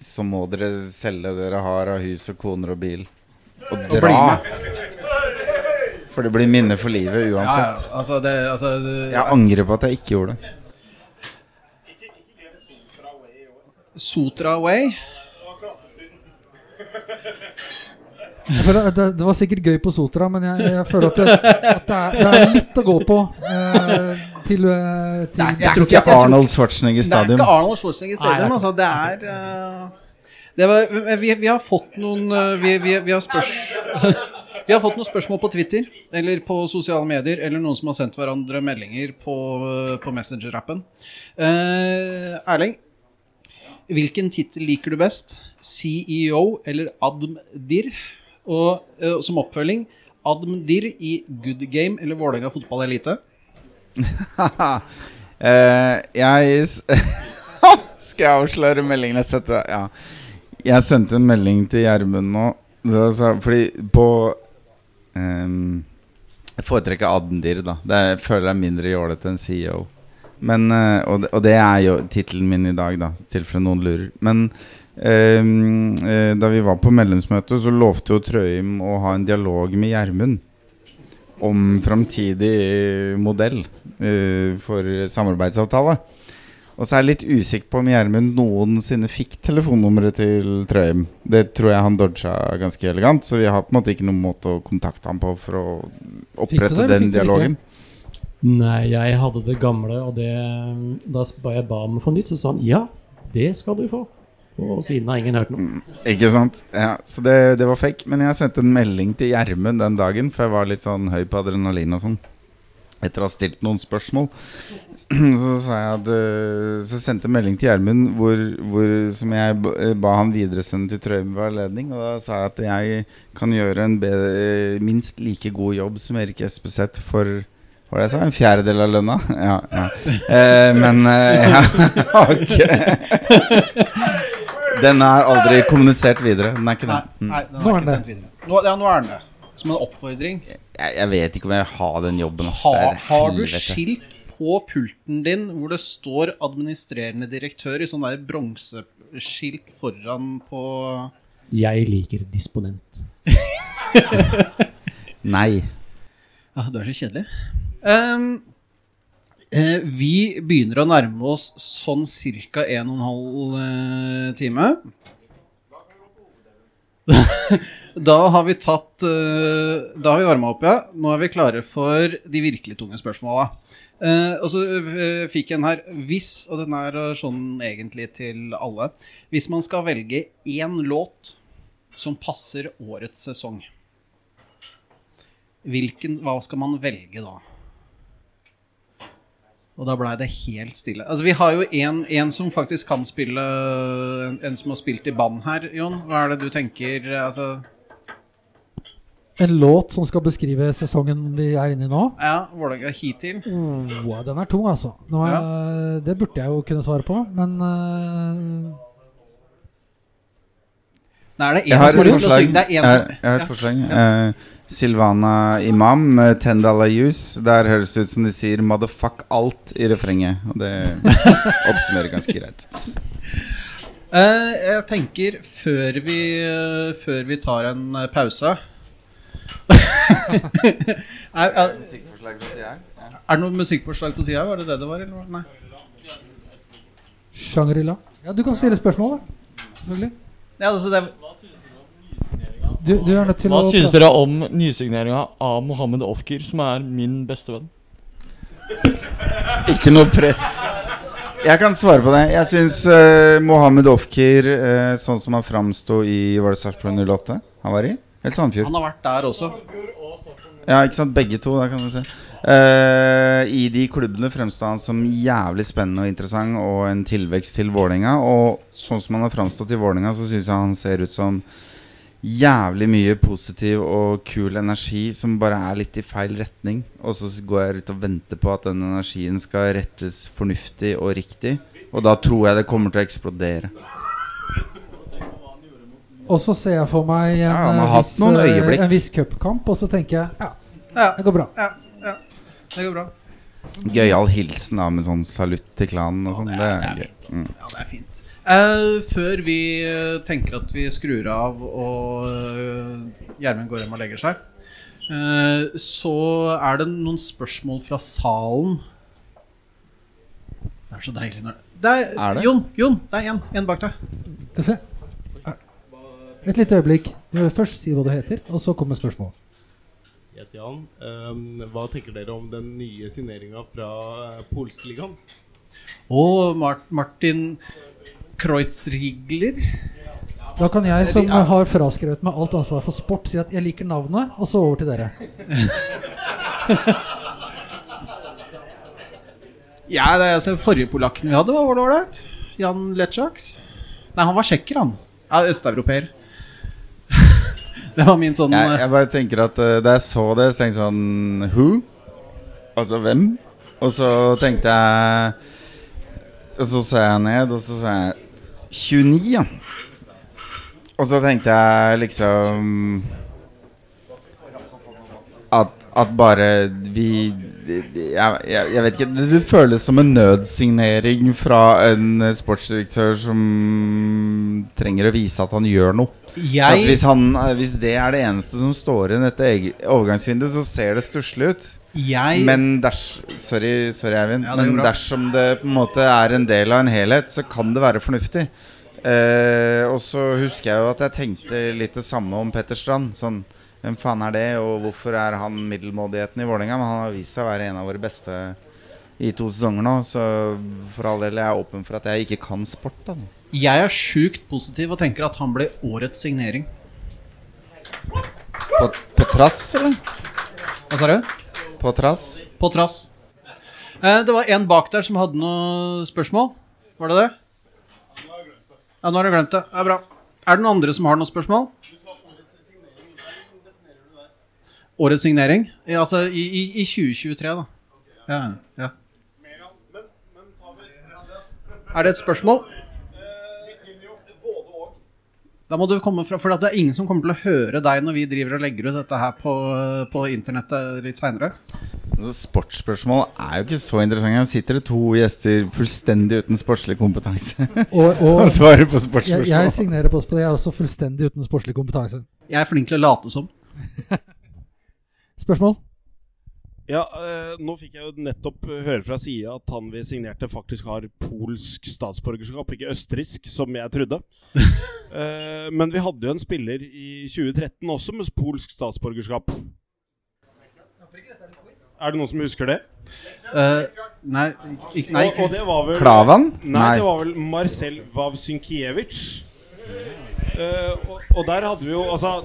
så må dere selge det dere har av hus og koner og bil. Og dra. For det blir minne for livet uansett. ja, altså det, altså det, Jeg angrer på at jeg ikke gjorde det. Sotra Way. Jeg føler Det, det var sikkert gøy på Sotra, men jeg, jeg føler at, det, at det, er, det er litt å gå på eh, til, eh, til Nei, Det er ikke Arnold Schwarzenegger Det er ikke Arnold Schwarzenegger det er Stadium, altså. Det er uh, det var, vi, vi har fått noen uh, vi, vi, vi, har spørs, vi har fått noen spørsmål på Twitter eller på sosiale medier, eller noen som har sendt hverandre meldinger på, eh, på Messenger-appen. Eh, Erling, hvilken tittel liker du best? CEO eller Admdir? Og uh, som oppfølging, Admdir i Good Game eller Vålerenga fotball elite? uh, jeg Skal jeg avsløre meldingen jeg sendte? Ja. Jeg sendte en melding til Gjermund nå. Fordi på um, Jeg foretrekker Admdir, da. Det er, føler jeg er mindre jålete enn CEO. Men, eh, og, det, og det er jo tittelen min i dag, da, i tilfelle noen lurer. Men ehm, eh, da vi var på medlemsmøtet, så lovte jo Trøim å ha en dialog med Gjermund om framtidig modell eh, for samarbeidsavtale. Og så er jeg litt usikker på om Gjermund noensinne fikk telefonnummeret til Trøim. Det tror jeg han dodga ganske elegant, så vi har på en måte ikke noen måte å kontakte ham på for å opprette den dialogen. Ikke? dialogen. Nei, jeg hadde det gamle, og det, da jeg ba om å få nytt, så sa han ja, det skal du få. Og siden har ingen hørt noe. Ikke sant? Ja, så det, det var fake. Men jeg sendte en melding til Gjermund den dagen, for jeg var litt sånn høy på adrenalin og sånn. Etter å ha stilt noen spørsmål. Så, sa jeg at, øh, så sendte jeg melding til Gjermund hvor, hvor, som jeg ba, ba han videresende til Trøim ved anledning. Og da sa jeg at jeg kan gjøre en bedre, minst like god jobb som Erik Espeseth for var det jeg sa? En fjerdedel av lønna? Ja. ja. Eh, men eh, ja, ok. Den er aldri kommunisert videre. Den er ikke det. Mm. nei den er ikke sendt videre. Nå, ja, nå er den det. Som en oppfordring. Jeg, jeg vet ikke om jeg vil ha den jobben. Ha, har du skilt på pulten din hvor det står 'administrerende direktør' i sånn der bronseskilt foran på Jeg liker disponent. Nei. Ja, du er så kjedelig. Eh, vi begynner å nærme oss sånn ca. 1 12 eh, time. da har vi tatt eh, Da har vi varma opp, ja. Nå er vi klare for de virkelig tunge spørsmåla. Eh, og så fikk jeg en her Hvis, og den er sånn egentlig til alle Hvis man skal velge én låt som passer årets sesong Hvilken, hva skal man velge da? Og da blei det helt stille. Altså Vi har jo en, en som faktisk kan spille en, en som har spilt i band her, Jon. Hva er det du tenker? Altså, En låt som skal beskrive sesongen vi er inne i nå. ja, Vålerenga hittil. Oh, den er tung, altså. Er, Det burde jeg jo kunne svare på, men eh, Nei, er det én har som har lyst til å synge? Det er Jeg én har, som jeg har et ja. forslag. Eh, Silvana Imam med Ten Dollar Use. Der høres det ut som de sier 'motherfuck alt' i refrenget. Og det oppsummerer ganske greit. Uh, jeg tenker før vi, eh, før vi tar en eh, pause er, er, er det noe musikkforslag på sida? Var det det det var? Eller? Nei. Shangri-La. Ja, du kan stille spørsmål, da. Selvfølgelig. Ja, altså det, Du, du er nødt til Hva å synes dere om nysigneringa av Mohammed Ofkir, som er min beste venn? Ikke noe press. Jeg kan svare på det. Jeg syns uh, Mohammed Ofkir, uh, sånn som han framsto i Var det Sarpsborg 08 han var i? Eller Sandefjord? han har vært der også. Ja, ikke sant? Begge to, da kan du se. Eh, I de klubbene fremstod han som jævlig spennende og interessant og en tilvekst til Vålerenga. Og sånn som han har framstått i Vålerenga, så syns jeg han ser ut som jævlig mye positiv og kul energi som bare er litt i feil retning. Og så går jeg ut og venter på at den energien skal rettes fornuftig og riktig. Og da tror jeg det kommer til å eksplodere. Og så ser jeg for meg en, Ja, eh, viss, eh, en viss cupkamp, og så tenker jeg ja, Ja, det går bra. ja. Det går bra. Gøyal hilsen da med sånn salutt til klanen og sånn. Det er gøy. Mm. Ja, det er fint. Uh, før vi eh, tenker at vi skrur av og Gjermund uh, går hjem og legger seg, eh, så er det noen spørsmål fra salen. Det er så deilig når det er, Er det? Jon, Jon, det er en, en bak deg. Et lite øyeblikk. Først si hva du heter, og så kommer spørsmål. Heter Jan. Ehm, hva tenker dere om den nye signeringa fra uh, Polskligaen? Og Mart Martin Kreutzrigler. Da kan jeg, som har fraskrevet meg alt ansvar for sport, si at jeg liker navnet, og så over til dere. Ja, det er, altså, Forrige polakken vi hadde, var det ålreit? Jan Lecjaks? Nei, han var tsjekker, han. Ja, østeuropeer. det var min sånn Jeg, eh, jeg bare tenker at uh, da jeg så det, så tenkte jeg sånn Who? Altså hvem? Og så tenkte jeg Og så så jeg ned, og så så jeg 29, ja. Og så tenkte jeg liksom At, at bare vi jeg, jeg, jeg vet ikke det, føles som en nødsignering fra en sportsdirektør som trenger å vise at han gjør noe. At Jeg hvis, han, hvis det er det eneste som står igjen etter overgangsvinduet, så ser det stusslig ut. Jeg Men ders, sorry, sorry Eivind. Ja, men dersom det på en måte er en del av en helhet, så kan det være fornuftig. Eh, og så husker jeg jo at jeg tenkte litt det samme om Petter Strand. Sånn, hvem faen er det, og hvorfor er han middelmådigheten i Vålerenga? Men han har vist seg å være en av våre beste i to sesonger nå. Så for all del jeg er åpen for at jeg ikke kan sport. Altså. Jeg er sjukt positiv og tenker at han blir årets signering. På, på trass, eller? Hva sa du? På trass? På trass. Eh, det var en bak der som hadde noe spørsmål. Var det det? Ja, nå har jeg glemt det. Det er bra. Er det noen andre som har noen spørsmål? Årets signering? Ja, altså i, i, i 2023, da. Ja, ja. Er det et spørsmål? Da må du komme fra, For det er ingen som kommer til å høre deg når vi driver og legger ut dette her på, på internettet litt seinere. Altså, sportsspørsmål er jo ikke så interessant. Her sitter det to gjester fullstendig uten sportslig kompetanse Og, og og svarer på jeg, sportsspørsmål. jeg signerer på på det. Jeg er også fullstendig uten sportslig kompetanse. Jeg er flink til å late som. Spørsmål? Ja, eh, nå fikk jeg jo nettopp høre fra sida at han vi signerte, faktisk har polsk statsborgerskap, ikke østerriksk, som jeg trodde. Eh, men vi hadde jo en spiller i 2013 også med polsk statsborgerskap. Er det noen som husker det? Uh, nei, ikke, nei, og, og det var vel Klavan? Nei, Nei. det var vel Marcel Vavsynkiewicz. Uh, og, og der hadde vi jo Altså,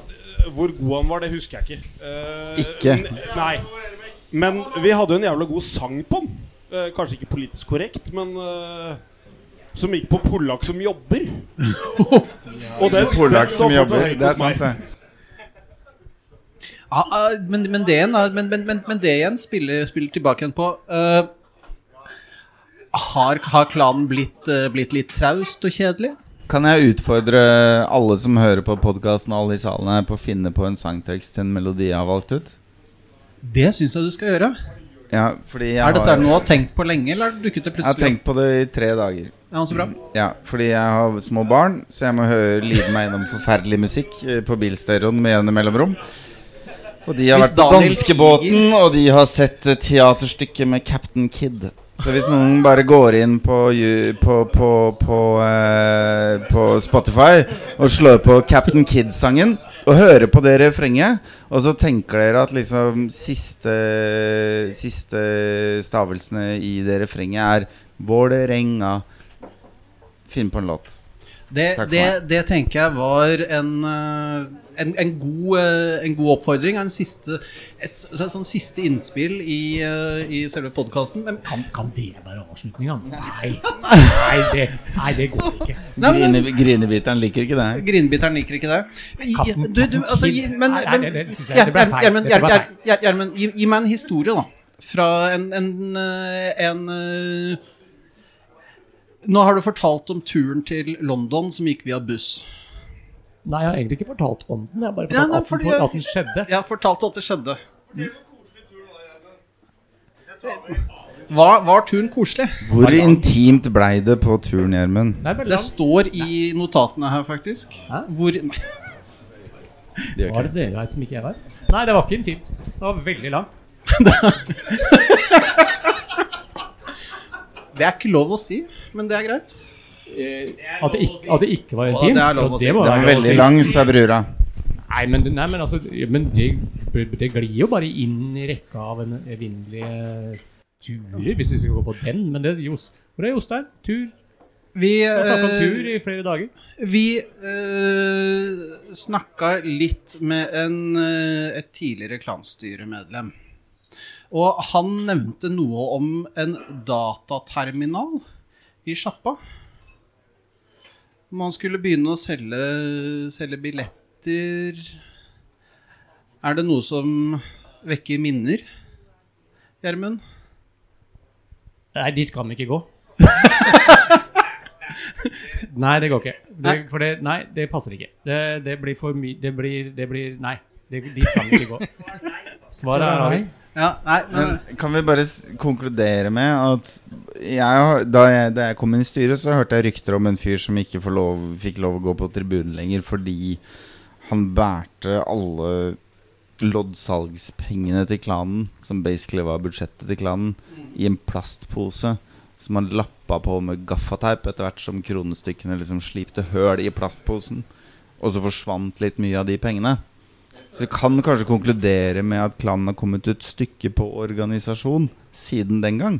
hvor god han var, det husker jeg ikke. Uh, Ikke. Nei. Men vi hadde jo en jævla god sang på den. Uh, kanskje ikke politisk korrekt, men uh, Som gikk på Polakk som jobber. og den, Polakk som jobber. Det er sant, det. Ja, ah, men, men, det igjen, men, men, men, men det igjen spiller, spiller tilbake igjen på eh, har, har klanen blitt, blitt litt traust og kjedelig? Kan jeg utfordre alle som hører på podkasten og alle i salen her på å finne på en sangtekst til en melodi jeg har valgt ut? Det syns jeg du skal gjøre. Ja, fordi jeg Er dette har, noe du har tenkt på lenge, eller dukket det plutselig jeg har tenkt på det i tre dager. Ja, så bra. Ja, fordi jeg har små barn, så jeg må høre, lide meg gjennom forferdelig musikk eh, på bilstereoen med jevne mellomrom. Og de har Hvis vært på danskebåten, og de har sett teaterstykket med Captain Kid. Så hvis noen bare går inn på, på, på, på, eh, på Spotify og slår på Captain Kid-sangen og hører på det refrenget, og så tenker dere at liksom siste, siste stavelsene i det refrenget er Vålerenga Finn på en låt. Det, det, det tenker jeg var en, eh, en, en, god, eh, en god oppfordring. En siste, et, et sånn siste innspill i, eh, i selve podkasten. Kan, kan det være avslutninga? Nei. Nei, det, nei, det går ikke. Grine, Grinebiteren liker ikke det. Grinebiteren liker ikke det. Altså, men, Nei, nei, men. Gjermund, gi, meg en historie, da. Fra en, en, en eh, Nå har du fortalt om turen til London som gikk via buss. Nei, jeg har egentlig ikke fortalt om den. Jeg har bare Ja, fortalt nei, at, den, fordi- at den skjedde. Jeg har fortalt at det skjedde. Var, var turen koselig? Hvor intimt blei det på turen, Gjermund? Det Det står i notatene her, faktisk. Hæ? Hvor Var det dere som ikke jeg var? Nei, det var ikke intimt. Det var veldig langt. Det er ikke lov å si, men det er greit. At det ikke, at det ikke var intimt. det er lov å si. Det Den være var veldig lang, sa brura. Nei, men, nei, men, altså, men det, det glir jo bare inn i rekka av en evinnelige turer, hvis vi skal gå på den. Men det, just, hvor er Jostein? Tur? Vi, Vi har snakket om eh, tur i flere dager. vi øh, snakka litt med en, eh, et tidligere klanstyremedlem. Og han nevnte noe om en dataterminal i sjappa. Man skulle begynne å selge, selge billetter Er det noe som vekker minner, Gjermund? Nei, dit kan vi ikke gå. nei, det går ikke. Det, for det, nei, det passer ikke. Det, det blir for mye Det blir, det blir Nei, det, dit kan vi ikke gå. Svaret er nei. Ja, nei, men, Men kan vi bare konkludere med at jeg, da, jeg, da jeg kom inn i styret, så hørte jeg rykter om en fyr som ikke lov, fikk lov å gå på tribunen lenger fordi han bærte alle loddsalgspengene til klanen, som basically var budsjettet til klanen, i en plastpose som han lappa på med gaffateip etter hvert som kronestykkene liksom slipte høl i plastposen. Og så forsvant litt mye av de pengene. Så vi kan kanskje konkludere med at klanen har kommet et stykke på organisasjon siden den gang.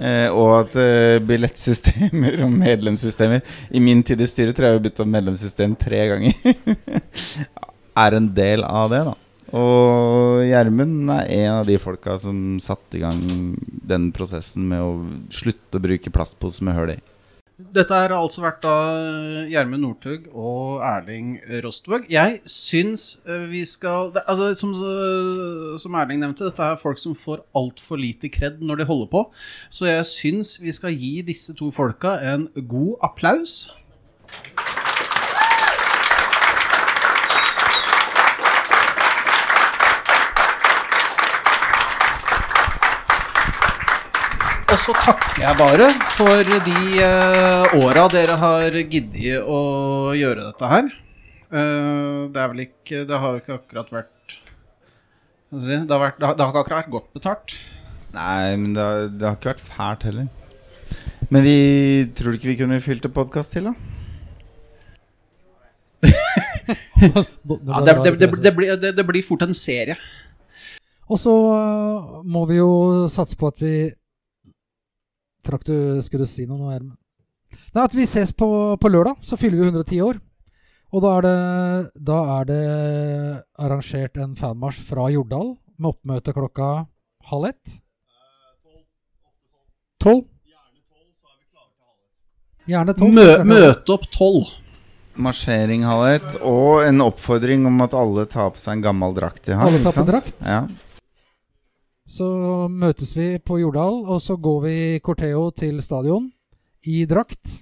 Eh, og at eh, billettsystemer og medlemssystemer I min tid i styret tror jeg vi har bytta medlemssystem tre ganger. er en del av det, da. Og Gjermund er en av de folka som satte i gang den prosessen med å slutte å bruke plastpose med hull i. Dette har altså vært da Gjermund Northug og Erling Rostvåg. Jeg syns eh, vi skal altså, som, som Erling nevnte, dette er folk som får altfor lite kred når de holder på. Så jeg syns vi skal gi disse to folka en god applaus. Og så takker jeg bare for de uh, åra dere har giddet å gjøre dette her. Uh, det er vel ikke Det har jo ikke akkurat vært det, har vært, det, har, det har ikke akkurat vært godt betalt. Nei, men det har, det har ikke vært fælt heller. Men vi tror ikke vi kunne fylt en podkast til, da? Ja, det, det, det, det, blir, det, det blir fort en serie. Og så øh, må vi jo satse på at vi Trakk du Skulle du si noe nå? Nei, at vi ses på, på lørdag. Så fyller vi 110 år. Og da er det, da er det arrangert en fanmarsj fra Jordal med oppmøte klokka halv ett. Tolv? Gjerne tolv. Mø, møte opp tolv. Marsjering halv ett, og en oppfordring om at alle tar på seg en gammel drakt de har. Alle tar på en drakt. Ja. Så møtes vi på Jordal, og så går vi Corteo til stadion i drakt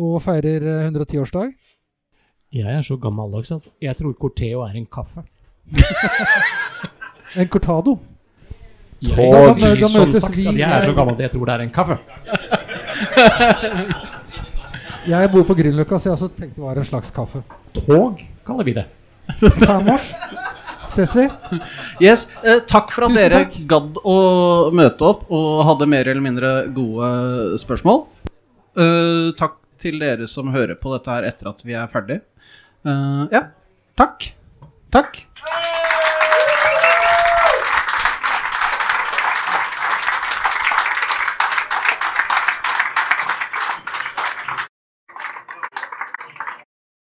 og feirer eh, 110-årsdag. Jeg er så gammeldags, altså. Jeg tror Corteo er en kaffe. En cortado. Jeg Da- sier da møtes vi- jeg er så gammel at jeg tror det er en kaffe. Jeg bor på Grünerløkka, så jeg også tenkte det var en slags kaffe. Tog kaller vi det. Fanmarsj. Ses vi? Yes, eh, Takk for at Tusen dere takk. gadd å møte opp og hadde mer eller mindre gode spørsmål. Eh, takk til dere som hører på dette her etter at vi er ferdig. Eh, ja, takk. Takk.